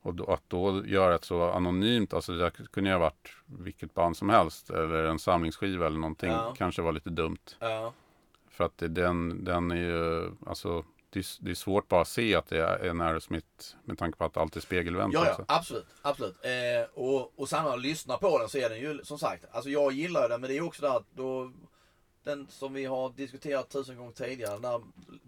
Och då, att då göra ett så anonymt, alltså det kunde ju ha varit vilket band som helst eller en samlingsskiva eller någonting, Ja. kanske var lite dumt. Ja. För att det, den, den är ju, alltså det är, det är svårt bara att se att det är en Aerosmith med tanke på att allt är spegelvänt Ja, ja, absolut. absolut. Eh, och, och sen när jag lyssnar på den så är den ju som sagt, alltså jag gillar den men det är också där att då den som vi har diskuterat tusen gånger tidigare, den där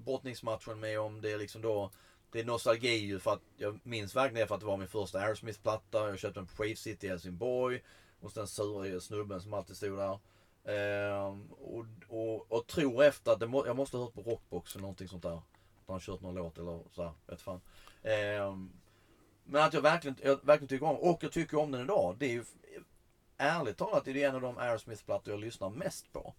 brottningsmatchen med om det är liksom då det är nostalgi ju för att jag minns verkligen det för att det var min första Aerosmith-platta. Jag köpte den på Skave City i Helsingborg. Hos den sura snubben som alltid stod där. Ehm, och, och, och tror efter att det må, jag måste ha hört på Rockbox eller någonting sånt där. Att han kört någon låt eller så här, vet fan. Ehm, men att jag verkligen, jag verkligen tycker om och jag tycker om den idag. Det är ju ärligt talat det är en av de Aerosmith-plattor jag lyssnar mest på.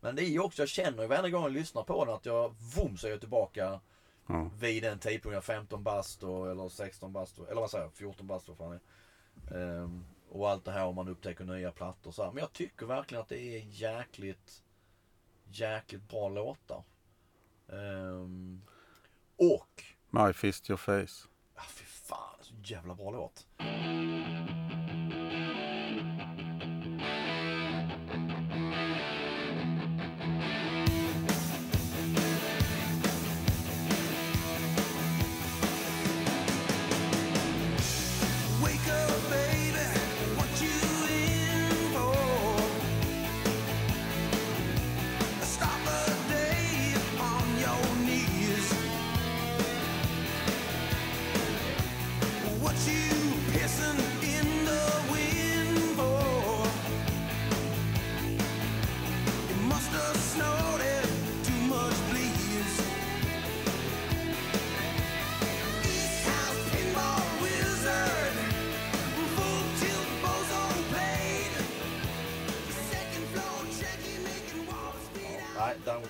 Men det är ju också, jag känner ju varje gång jag lyssnar på den att jag, vom så är jag tillbaka Ja. vid den tidpunkten, jag är 15 bast och, eller 16 bast eller vad säger jag, 14 bast vad fan är. Ehm, och allt det här om man upptäcker nya plattor så här. Men jag tycker verkligen att det är jäkligt, jäkligt bra låtar. Ehm, och, My Fist Your Face. ah, fy fan, så jävla bra låt.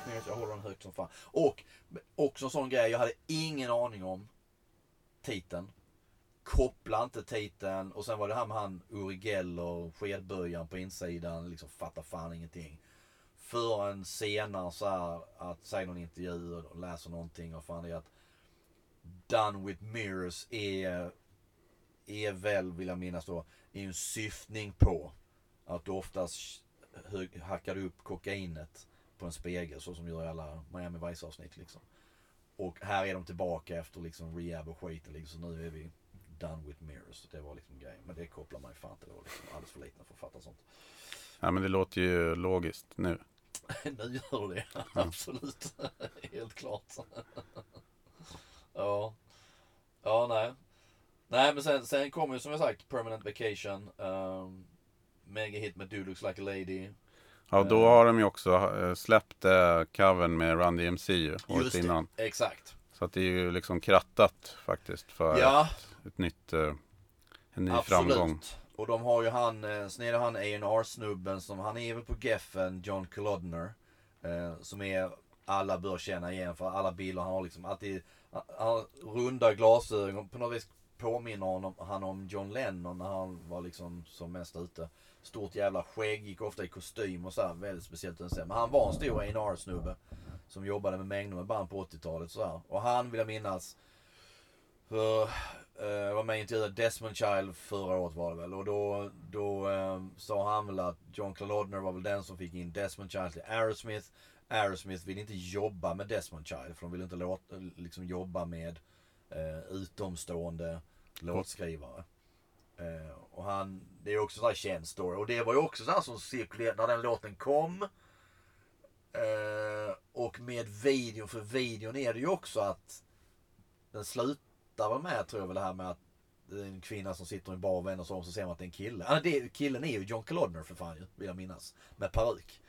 Nej, Down jag håller den högt som fan. Och också en sån grej, jag hade ingen aning om titeln. Koppla inte titeln och sen var det här med han Uri Geller, skedböjaren på insidan, liksom fattar fan ingenting. Förrän senare så här att säga någon intervju och läser någonting och fan det är att Done with Mirrors är, är väl, vill jag minnas då, är en syftning på att du oftast hackar upp kokainet på en spegel så som gör i alla Miami Vice avsnitt liksom. Och här är de tillbaka efter liksom rehab och skiten liksom. Så nu är vi done with mirrors. Det var liksom grejen. Men det kopplar man ju fan inte. Det var liksom alldeles för liten för att fatta sånt. Ja, men det låter ju logiskt nu. nu gör det. Absolut. Helt klart. ja. Ja, nej. Nej, men sen, sen kommer ju som jag sagt Permanent Vacation. Um, mega hit med Dude Looks Like a Lady. Ja, då har de ju också eh, släppt eh, covern med Run DMC året Just det, innan. exakt. Så att det är ju liksom krattat faktiskt för Ja, ett nytt, eh, en ny absolut. framgång. Och de har ju han, eh, sen är det han A&R snubben som, han är väl på Geffen, John Kolodner. Eh, som är, alla bör känna igen för alla bilder han har liksom alltid, han har runda glasögon, på något vis påminner honom, han om John Lennon när han var liksom som mest ute. Stort jävla skägg, gick ofta i kostym och så här, väldigt speciellt. Men han var en stor A&R snubbe Som jobbade med mängder med band på 80-talet så här. Och han vill jag minnas för, eh, var med och intervjuade Desmond Child förra året var det väl. Och då, då eh, sa han väl att John Claude var väl den som fick in Desmond Child till Aerosmith. Aerosmith vill inte jobba med Desmond Child för de vill inte låta, liksom jobba med eh, utomstående låtskrivare. Eh, och han, det är också så här känd story. Och det var ju också så här som cirkulerade när den låten kom. Eh, och med videon, för videon är det ju också att den slutar väl med, tror jag väl det här med att det är en kvinna som sitter i en bar och vänder sig om så ser man att det är en kille. Ah, det, killen är ju John Klodner för fan ju, vill jag minnas. Med peruk.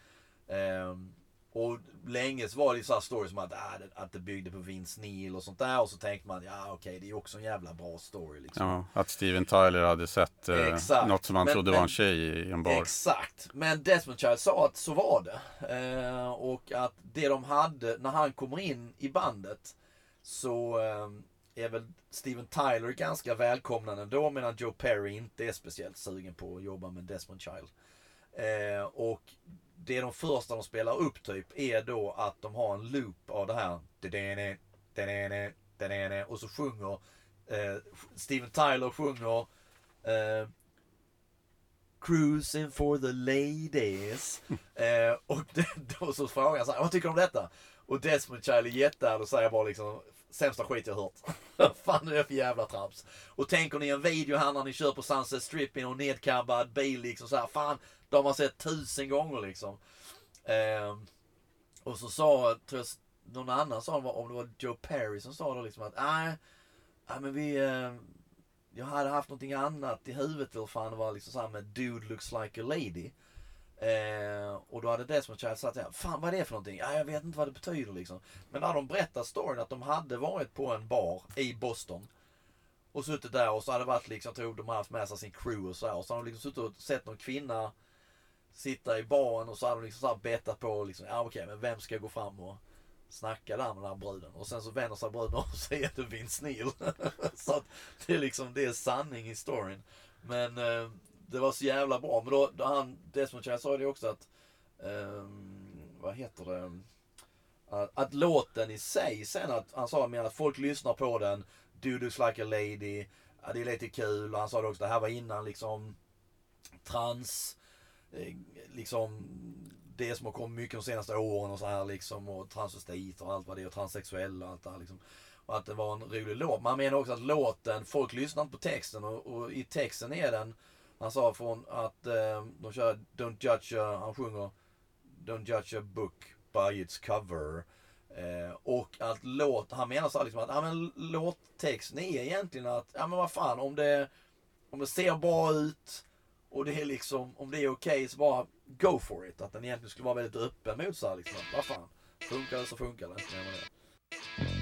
Ehm, och länge så var det ju så här stories som att, ah, att det byggde på Vince Neil och sånt där. Och så tänkte man, ja okej det är ju också en jävla bra story liksom. Ja, att Steven Tyler hade sett eh, Exakt. något som han Men- trodde men- var en tjej i en bar. Exakt. Men Desmond Child sa att så var det. Eh, och att det de hade, när han kommer in i bandet så eh, är väl Steven Tyler ganska välkomnande då medan Joe Perry inte är speciellt sugen på att jobba med Desmond Child. Eh, och det de första de spelar upp typ är då att de har en loop av det här. Och så sjunger eh, Steven Tyler sjunger eh, Cruising for the ladies. eh, och det, då så frågar jag så här, vad tycker du om detta? Och Desmond Child är jätteärlig och säger bara liksom, sämsta skit jag hört. Vad fan är det för jävla trams? Och tänker ni en video här när ni kör på Sunset Strip i någon nedkabbad bil liksom så här, fan, de har man sett tusen gånger liksom. Eh, och så sa, tror jag, någon annan sa, om det var Joe Perry som sa då liksom att, nej, nej men vi, eh, jag hade haft någonting annat i huvudet eller fan det var liksom såhär med Dude looks like a lady. Eh, och då hade Desmond Child sagt ja, fan vad är det för någonting? Ja, jag vet inte vad det betyder liksom. Men när de berättar storyn att de hade varit på en bar i Boston. Och suttit där och så hade det varit liksom, jag tror de hade haft med sig sin crew och så här. Och så hade de liksom suttit och sett någon kvinna sitta i baren och så hade de liksom så här bettat på liksom, ja okej men vem ska gå fram och snacka där med den här bruden? Och sen så vänder sig bruden och säger att det är Vince Neil. så att det är liksom, det är sanning i storyn. Men eh, det var så jävla bra. Men då, då han, Desmond Child sa det också att, eh, vad heter det? Att, att låten i sig sen att, han sa att folk lyssnar på den, Do looks like a lady, ja, det är lite kul. Och han sa det också, det här var innan liksom trans, eh, Eh, liksom det som har kommit mycket de senaste åren och så här liksom och transvestit och allt vad det är och transsexuella och allt det här liksom. Och att det var en rolig låt. Men han menar också att låten, folk lyssnar inte på texten och, och i texten är den, han sa från att eh, de kör Don't judge a, han sjunger Don't judge a book by its cover. Eh, och att låt, han menar så här liksom att ja, men låttexten är egentligen att, ja men vad fan om det, om det ser bra ut och det är liksom, om det är okej så bara go for it. Att den egentligen skulle vara väldigt öppen mot så här liksom. Vad fan, funkar det så funkar det.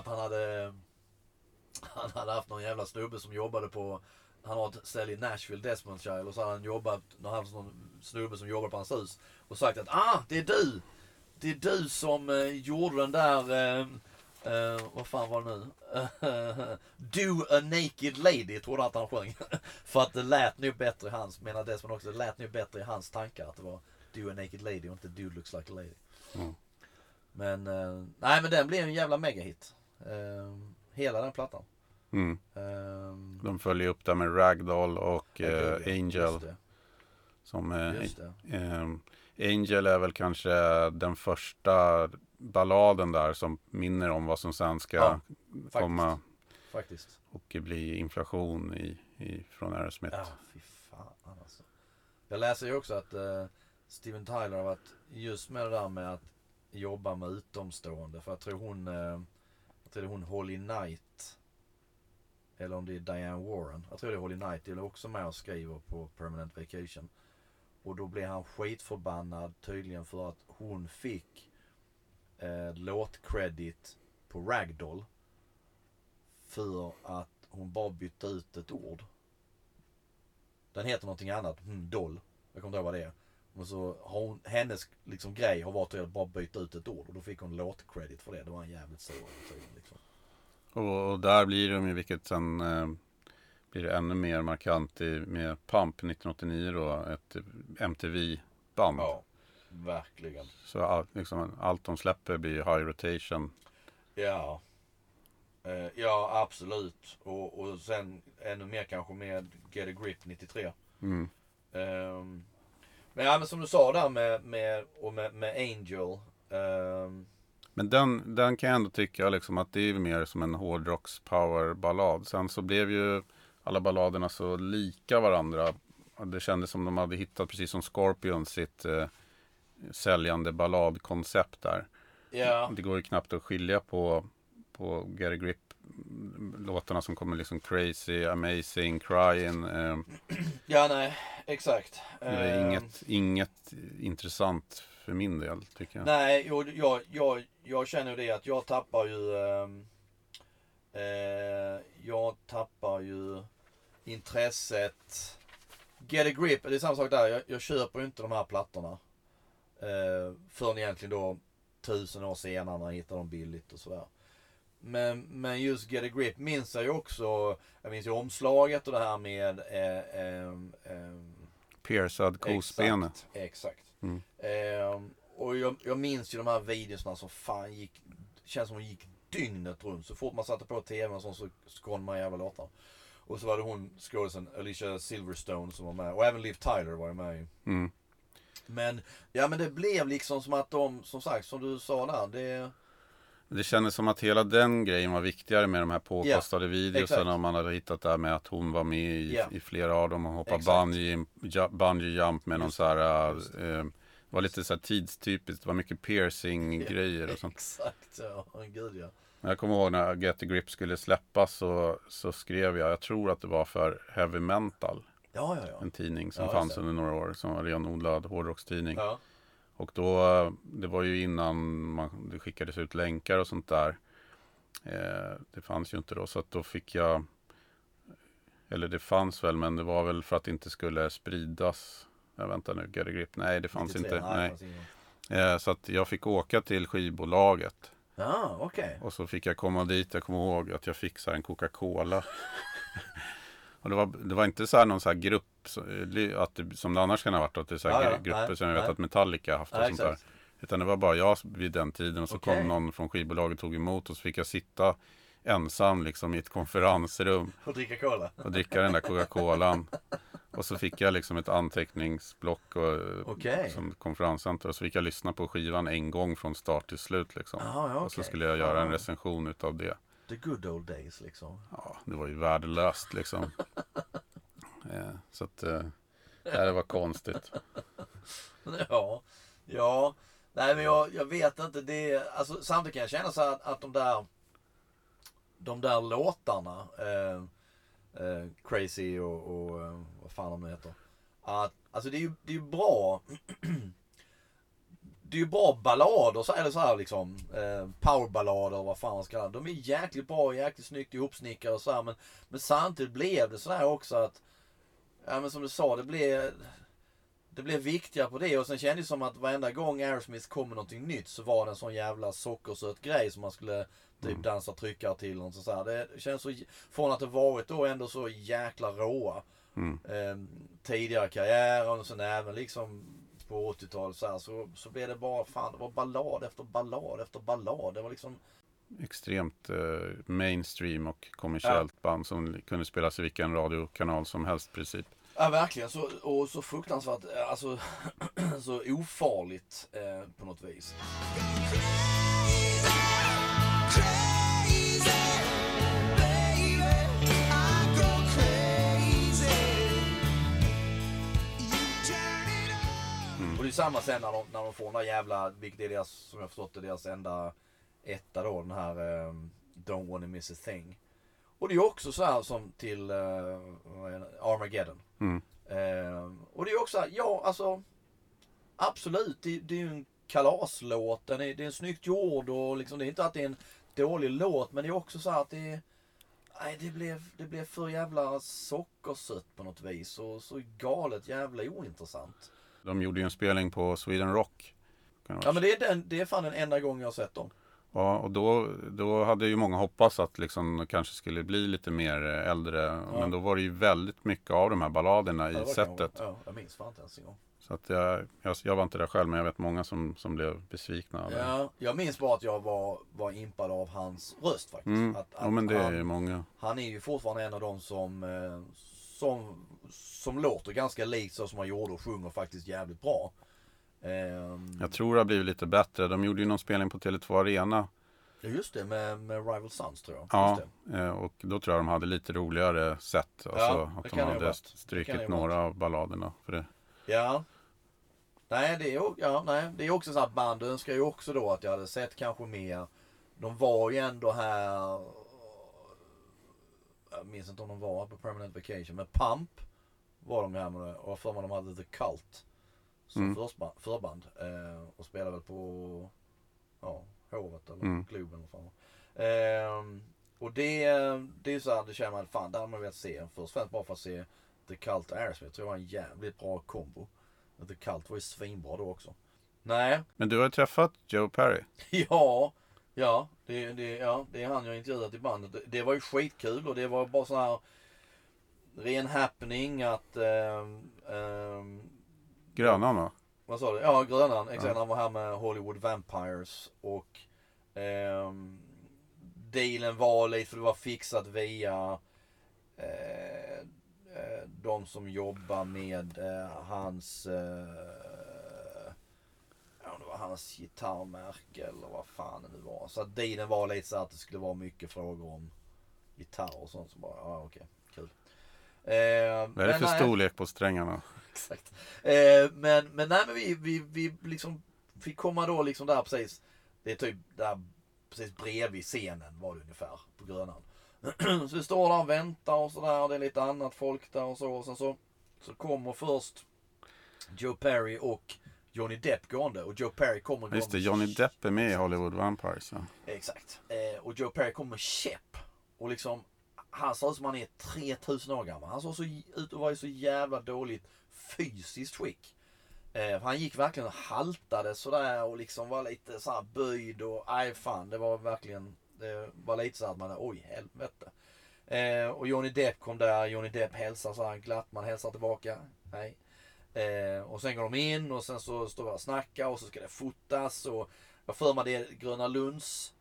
Att han hade, han hade haft någon jävla snubbe som jobbade på, han har ett ställe i Nashville, Desmondshire, och så hade han jobbat, han hade någon snubbe som jobbade på hans hus och sagt att ah, det är du! Det är du som eh, gjorde den där, eh, eh, vad fan var det nu? Do a naked lady, trodde att han sjöng. För att det lät nog bättre i hans, menar Desmond också, det lät nog bättre i hans tankar att det var Do a naked lady och inte Dude looks like a lady. Mm. Men, eh, nej men den blev en jävla megahit. Eh, hela den plattan. Mm. Eh, De följer upp där med Ragdoll och eh, Angel. Som, eh, just det. eh, Angel är väl kanske den första balladen där som minner om vad som sen ska Ja, komma Faktiskt. och bli inflation i, i, från Aerosmith. Ja, fy fan alltså. Jag läser ju också att eh, Steven Tyler har varit just med det där med att jobba med utomstående. För jag tror hon, eh, tror det är hon Holly Knight. Eller om det är Diane Warren. Jag tror det är Holly Knight. Det är också med och skriver på Permanent Vacation. Och då blir han skitförbannad tydligen för att hon fick eh, låtcredit på Ragdoll. För att hon bara bytte ut ett ord. Den heter någonting annat, mm, doll. Jag kommer inte ihåg vad det är. Och så har hon, hennes liksom grej har varit att bara byta ut ett ord och då fick hon låtcredit för det. Det var en jävligt stor tydligen, liksom. Och, och där blir de ju, vilket sen eh, blir det ännu mer markant i, med Pump 1989 då, ett MTV-band. Ja, verkligen. Så all, liksom, allt de släpper blir ju high rotation. Ja. Eh, ja, absolut. Och, och sen ännu mer kanske med Get a Grip 93. Mm. Ehm, men ja, men som du sa där med, med, och med, med Angel. ehm, Men den, den kan jag ändå tycka liksom att det är mer som en hårdrocks powerballad. Sen så blev ju alla balladerna så lika varandra. Det kändes som de hade hittat, precis som Scorpions, sitt eh, säljande balladkoncept där. ja. Det går ju knappt att skilja på, på a Grip låtarna som kommer liksom Crazy, Amazing, Crying. Eh, ja, nej, exakt. det är Ehm, inget, inget intressant för min del tycker jag. Nej, jo, jag, jag, jag känner ju det att jag tappar ju... ehm, eh, jag tappar ju intresset. Get a grip, det är samma sak där. Jag, jag köper ju inte de här plattorna. Eh, förrän egentligen då tusen år senare när jag hittar dem billigt och sådär. Men, men just Get a Grip minns jag ju också. Jag minns ju omslaget och det här med eh, ehm, ehm, Piercad kospene. Exakt. exakt. Mm. Ehm, och jag, jag minns ju de här videorna som fan gick, känns som de gick dygnet runt. Så fort man satte på tvn och sånt så skån man jävla låtar. Och så var det hon skådisen Alicia Silverstone som var med. Och även Liv Tyler var ju med. Mm. Men, ja men det blev liksom som att de, som sagt, som du sa där. Det, Det kändes som att hela den grejen var viktigare med de här påkostade exakt. videorna. Man hade hittat där med att hon var med i, Ja. i flera av dem och hoppade Exakt. bungee, ju- bungee jump med någon så här, eh, det var lite så här tidstypiskt, det var mycket piercing grejer och sånt. Exakt, ja. Gud ja. Jag kommer ihåg när Get the Grip skulle släppas så, så skrev jag, jag tror att det var för Heavy Mental, Ja, ja, ja. en tidning som fanns det. under några år, som var renodlad hårdrockstidning. ja. Och då, det var ju innan man, det skickades ut länkar och sånt där. Eh, det fanns ju inte då, så att då fick jag, eller det fanns väl, men det var väl för att det inte skulle spridas. Jag väntar nu, a Grip, nej det fanns 93, inte. Nej. ingen. Eh, så att jag fick åka till skivbolaget. Ja, okej. Och så fick jag komma dit, jag kommer ihåg att jag fick så här en Coca-Cola. och det var, det var inte så här någon så här grupp, att det, som det annars kan ha varit, att det är så här Ja, grupper nej, som jag vet nej. att Metallica haft och Ja, sånt där. Utan det var bara jag vid den tiden och så Okej. kom någon från skivbolaget och tog emot och så fick jag sitta ensam liksom i ett konferensrum Och dricka cola. och dricka den där Coca-Colan. Och så fick jag liksom ett anteckningsblock och, Okej. som konferenscenter och så fick jag lyssna på skivan en gång från start till slut liksom. Ja, ja, Och så skulle jag göra en Ja. recension utav det. The good old days liksom. Ja, det var ju värdelöst liksom. eh, så att eh, det var konstigt. Ja, ja. Nej men jag, jag vet inte. Det är, alltså, samtidigt kan jag känna så att, att de där de där låtarna eh, eh, Crazy och, och eh, vad fan de heter. Att, alltså det är ju det är ju bra. det är ju bra ballader, så, eller så här liksom eh, powerballader vad fan man ska kalla. De är jäkligt bra, jäkligt snyggt ihopsnickrade och så här, men, men samtidigt blev det sådär också att, ja men som du sa, det blev det blev viktigare på det och sen kändes det som att varenda gång Aerosmith kom med någonting nytt så var det en sån jävla sockersöt grej som man skulle typ dansa tryckare till och så här. Det känns så, från att det varit då ändå så jäkla råa eh, tidigare karriären och sen även liksom på 80-talet så, här, så, så blev det bara fan, det var ballad efter ballad efter ballad. Det var liksom Extremt eh, mainstream och kommersiellt band som kunde spelas i vilken radiokanal som helst i princip. Ja verkligen, så, och så fruktansvärt, eh, alltså så ofarligt eh, på något vis. Och det är samma sen när de, när de får den där jävla, vilket är deras, som jag förstått det, deras enda etta då, den här um, Don't wanna miss a thing. Och det är också så här som till uh? Armageddon. Mm. Eh, och det är också, ja alltså Absolut, det, det är ju en kalaslåt. Den är, det är snyggt gjord och liksom, det är inte att det är en dålig låt men det är också så här att det är Nej det blev, det blev för jävla sockersött på något vis och så galet jävla ointressant. De gjorde ju en spelning på Sweden Rock. Ja men det är, den, det är fan den enda gången jag har sett dem. Ja, och då, då hade ju många hoppats att liksom kanske skulle bli lite mer eh, äldre. Men då var det ju väldigt mycket av de här balladerna Ja, i sättet. Ja, jag minns fan inte ens en gång. Så att jag, jag, jag var inte där själv, men jag vet många som, som blev besvikna. Ja, jag minns bara att jag var, var impad av hans röst faktiskt. Mm. Att, ja, men det är han, ju många. Han är ju fortfarande en av de som, eh, som, som låter ganska likt så som han gjorde och sjunger faktiskt jävligt bra. Ehm, Jag tror det har blivit lite bättre. De gjorde ju någon spelning på Tele2 Arena. ja, just det, med, med Rival Sons tror jag. Ja, eh, och då tror jag de hade lite roligare sätt. Alltså Ja, att de hade strykit några av balladerna. För det. Ja. Nej, det är, ja, nej, det är också så att band önskar ju också då att jag hade sett kanske mer. De var ju ändå här. Jag minns inte om de var på Permanent Vacation. Men Pump var de här med. Och för mig de hade The Cult. Som Mm. förband. Eh, och spelade väl på ja, Hovet eller Mm. Globen. var. Ehm, och det, det är så här, det känner man, fan det hade man velat se. Först och bara för att se The Cult och Aerosmith. Jag tror det var en jävligt bra kombo. Och The Cult var ju svinbra då också. Nej, Men du har ju träffat Joe Perry. ja, ja, det, det, ja, det är han jag intervjuat i bandet. Det, det var ju skitkul och det var bara sån här ren happening att ehm, ehm, Grönan va? vad sa du? Ja, Grönan. Exakt. Ja. Han var här med Hollywood Vampires. Och ehm, dealen var lite, för det var fixat via eh, eh, de som jobbar med eh, hans eh, ja, det var hans gitarrmärke eller vad fan det nu var. Så att dealen var lite så att det skulle vara mycket frågor om gitarr och sånt. Så bara, ja okej, kul. Eh, Vad är det för nej. storlek på strängarna? Exakt. Eh, men, men nej men vi, vi, vi liksom fick komma då liksom där precis. Det är typ där precis bredvid scenen var det ungefär på Grönan. så vi står där och väntar och sådär. Det är lite annat folk där och så. Och sen så, så kommer först Joe Perry och Johnny Depp gående. Och Joe Perry kommer gående. Just det, Johnny Depp är med i Hollywood Vampires. Ja. Exakt. Eh, och Joe Perry kommer med käpp. Och liksom, han ser ut som han är 3000 år gammal. Han såg så, ut att vara i så jävla dåligt fysiskt skick. Eh, han gick verkligen och haltade sådär och liksom var lite såhär böjd och aj fan det var verkligen, det var lite så att man, oj helvete. Eh, och Johnny Depp kom där, Johnny Depp hälsar så här glatt, man hälsar tillbaka. Hej. Eh, och sen går de in och sen så står vi och snackar och så ska det fotas och jag för mig det är Gröna Lunds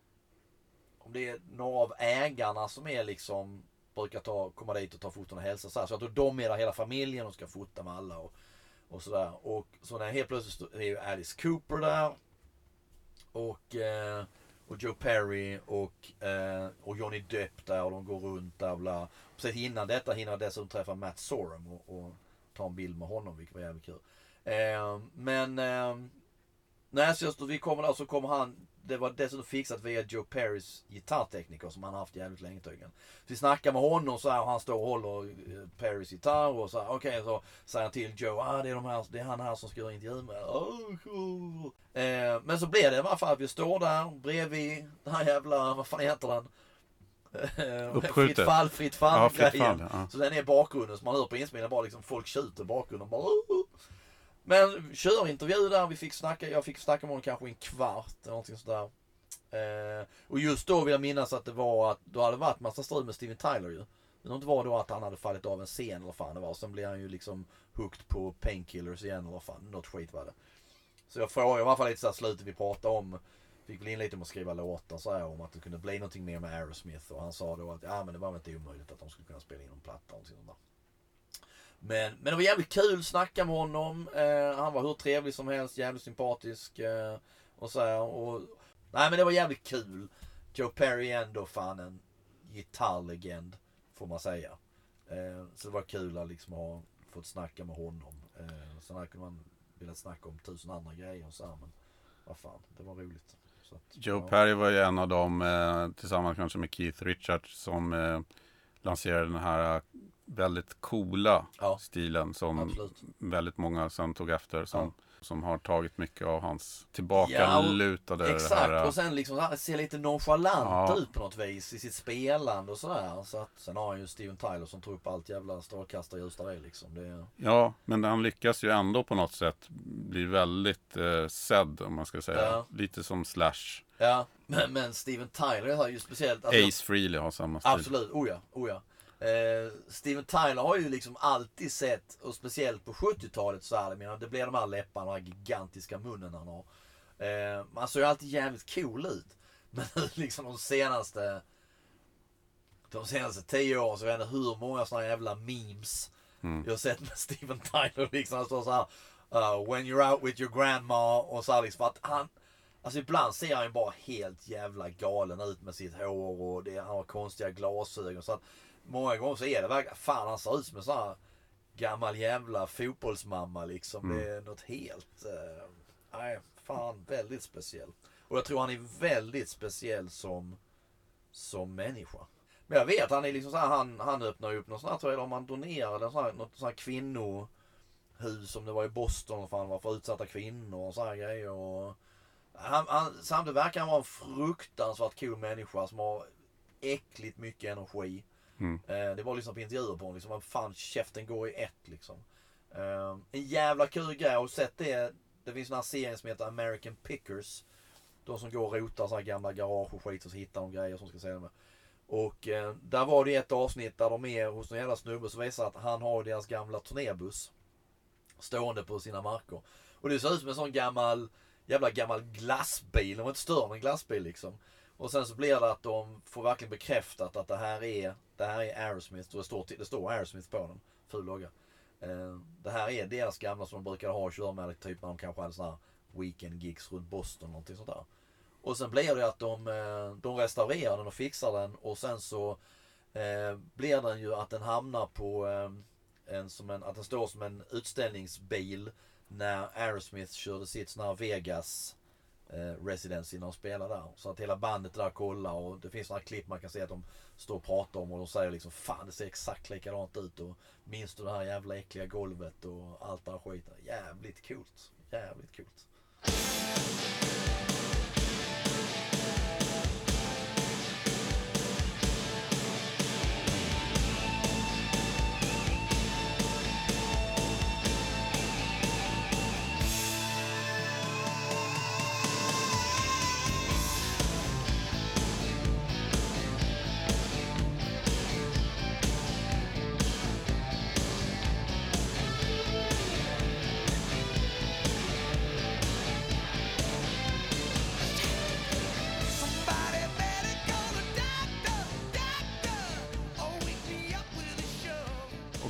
om det är några av ägarna som är liksom brukar ta, komma dit och ta foton och hälsa så här. Så jag tror de är där hela familjen och ska fota med alla och, och sådär. Och så när helt plötsligt är ju Alice Cooper där. Och, eh, och Joe Perry och, eh, och Johnny Depp där och de går runt där bla. Precis innan detta hinner jag dessutom träffa Matt Sorum och, och ta en bild med honom vilket var jävligt kul. Eh, men eh, Nej, så just vi kommer där så kommer han, det var dessutom fixat via Joe Perrys gitarrtekniker som han haft jävligt länge tydligen. Vi snackar med honom så här och han står och håller eh, Perrys gitarr och så här, okej så säger han till Joe, ah det är, de här, det är han här som ska göra intervju med. Oh, cool. eh, men så blir det i alla fall att vi står där bredvid den här jävla, vad fan heter den? Eh, Uppskjutet. Fritt fall, fritt fall Ja, fritt fall, ja. Så den är bakgrunden så man hör på inspelningen bara liksom folk tjuter bakgrunden. Bara, "Oh." Men kör intervju där, vi fick snacka, jag fick snacka med honom kanske i en kvart eller någonting sådär. Eh, och just då vill jag minnas att det var att, då hade det varit massa strul med Steven Tyler ju. Men det var då att han hade fallit av en scen eller vad fan det var. Sen blev han ju liksom hooked på painkillers igen eller vad fan, något skit var det. Så jag frågade i alla fall lite såhär slutet vi pratade om. Fick väl in lite om att skriva låtar så här, om att det kunde bli någonting mer med Aerosmith. Och han sa då att ja men det var väl inte omöjligt att de skulle kunna spela in en platta och sånt där. Men, men det var jävligt kul att snacka med honom. Eh, han var hur trevlig som helst, jävligt sympatisk. Eh, och så här, och, nej men det var jävligt kul. Joe Perry är ändå fan en gitarrlegend. Får man säga. Eh, så det var kul att liksom ha fått snacka med honom. Eh, sen kunde man velat snacka om tusen andra grejer och så här, men vad fan, det var roligt. Att, Joe ja. Perry var ju en av dem, eh, tillsammans kanske med Keith Richards, som eh, lanserade den här väldigt coola Ja. stilen som Absolut. väldigt många sen tog efter. Som, Ja. som har tagit mycket av hans Ja, och- tillbakalutade det Exakt, här. eh, och sen liksom ser lite nonchalant Ja. ut på något vis i sitt spelande och sådär. Så att, sen har han ju Steven Tyler som tar upp allt jävla strålkastarljus där är liksom. Det, Ja, men han lyckas ju ändå på något sätt bli väldigt eh, sedd om man ska säga. Ja. Lite som Slash. ja, men, men Steven Tyler har ju speciellt... alltså- Ace Frehley har samma stil. Absolut, oh ja, oh ja. Eh, Steven Tyler har ju liksom alltid sett, och speciellt på 70-talet så här, menar, det blir de här läpparna, den här gigantiska munnen han har. Eh, man såg ju alltid jävligt cool ut. Men liksom de senaste de senaste tio åren så vet jag inte hur många sådana jävla memes Mm. jag har sett med Steven Tyler. Liksom, han står så här, uh, when you're out with your grandma och så här liksom att han Alltså ibland ser han ju bara helt jävla galen ut med sitt hår och det, han har konstiga glasögon. Så att många gånger så är det verkligen, fan han ser ut som en sån här gammal jävla fotbollsmamma liksom. Det är något helt, eh, nej fan väldigt speciell. Och jag tror han är väldigt speciell som, som människa. Men jag vet han är liksom så här, han, han öppnar upp någon sån här, tror jag, om han donerar en sån här, något sån här kvinnohus som det var i Boston och fan var för utsatta kvinnor och så här grejer. Och, han, han, samtidigt verkar han vara en fruktansvärt cool människa som har äckligt mycket energi. Mm. Eh, det var liksom på intervjuer på honom, liksom, vad fan käften går i ett liksom. Eh, en jävla kul grej, har du sett det? Det finns en här serien som heter American Pickers. De som går och rotar så här gamla garage och skit och så hittar de grejer som ska sälja med. Och eh, där var det ett avsnitt där de är hos någon jävla snubbe som visar att han har deras gamla turnébuss. Stående på sina marker. Och det ser ut som en sån gammal, jävla gammal glassbil. De var inte större än en glassbil liksom. Och sen så blir det att de får verkligen bekräftat att det här är, det här är Aerosmith. Och det står, det står Aerosmith på den. Ful logga. Eh, det här är deras gamla som de brukade ha och köra med typ när de kanske hade sådana här weekend gigs runt Boston någonting sånt där. Och sen blir det att de, eh, de restaurerar den och fixar den och sen så eh, blir den ju att den hamnar på en, som en, att den står som en utställningsbil när Aerosmith körde sitt sån här Vegas eh, residency när de spelar där. Så att hela bandet där kollar och det finns några klipp man kan se att de står och pratar om och de säger liksom Fan det ser exakt likadant ut och minns du det här jävla äckliga golvet och allt det här skiten. Jävligt coolt. Jävligt coolt.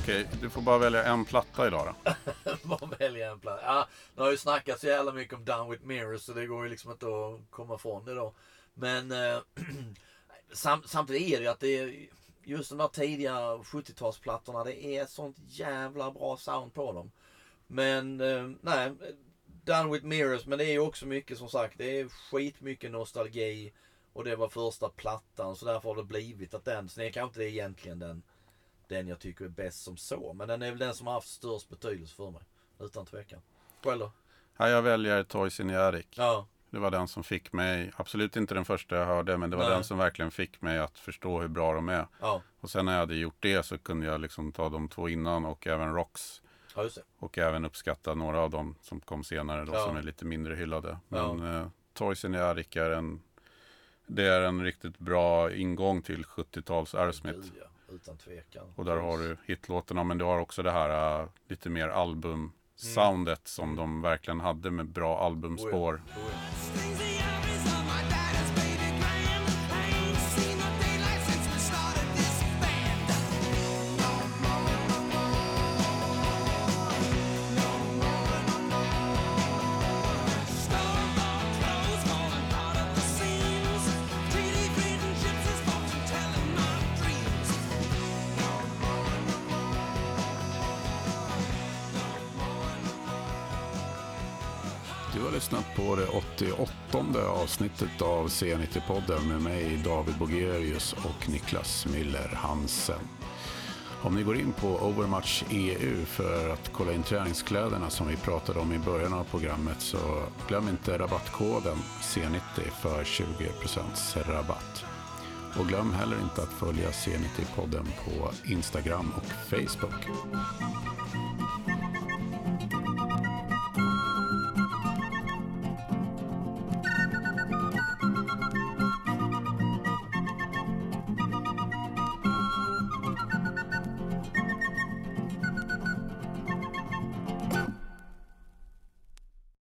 Okej, du får bara välja en platta idag då. Bara välja en platta? Ja, det har ju snackats så jävla mycket om Down with Mirrors så det går ju liksom inte att komma ifrån det då. Men eh, sam, samtidigt är det ju att det är just de där tidiga 70-talsplattorna. Det är ett sånt jävla bra sound på dem. Men eh, nej, Done with Mirrors, men det är ju också mycket som sagt, det är skitmycket nostalgi. Och det var första plattan, så därför har det blivit att den, sen är kanske inte det egentligen den, den jag tycker är bäst som så. Men den är väl den som har haft störst betydelse för mig. Utan tvekan. Själv då? Ja, jag väljer Toys in Attic. Ja. Det var den som fick mig, absolut inte den första jag hörde, men det var Nej. den som verkligen fick mig att förstå hur bra de är. Ja. Och sen när jag hade gjort det så kunde jag liksom ta de två innan och även Rocks. Ja, just det. Och även uppskatta några av dem som kom senare då Ja. som är lite mindre hyllade. Ja. Men eh, Toys in Attic är en, det är en riktigt bra ingång till 70-tals Aerosmith. Ja. Utan tvekan. Och där har du hitlåtarna men du har också det här äh, lite mer album-soundet som de verkligen hade med bra albumspår. Oh ja. Stings the lyssnat på det 88 avsnittet av C90-podden med mig David Bogerius och Niklas Müller Hansen. Om ni går in på Overmatch EU för att kolla in träningskläderna som vi pratade om i början av programmet så glöm inte rabattkoden C90 för 20% rabatt. Och glöm heller inte att följa C90-podden på Instagram och Facebook.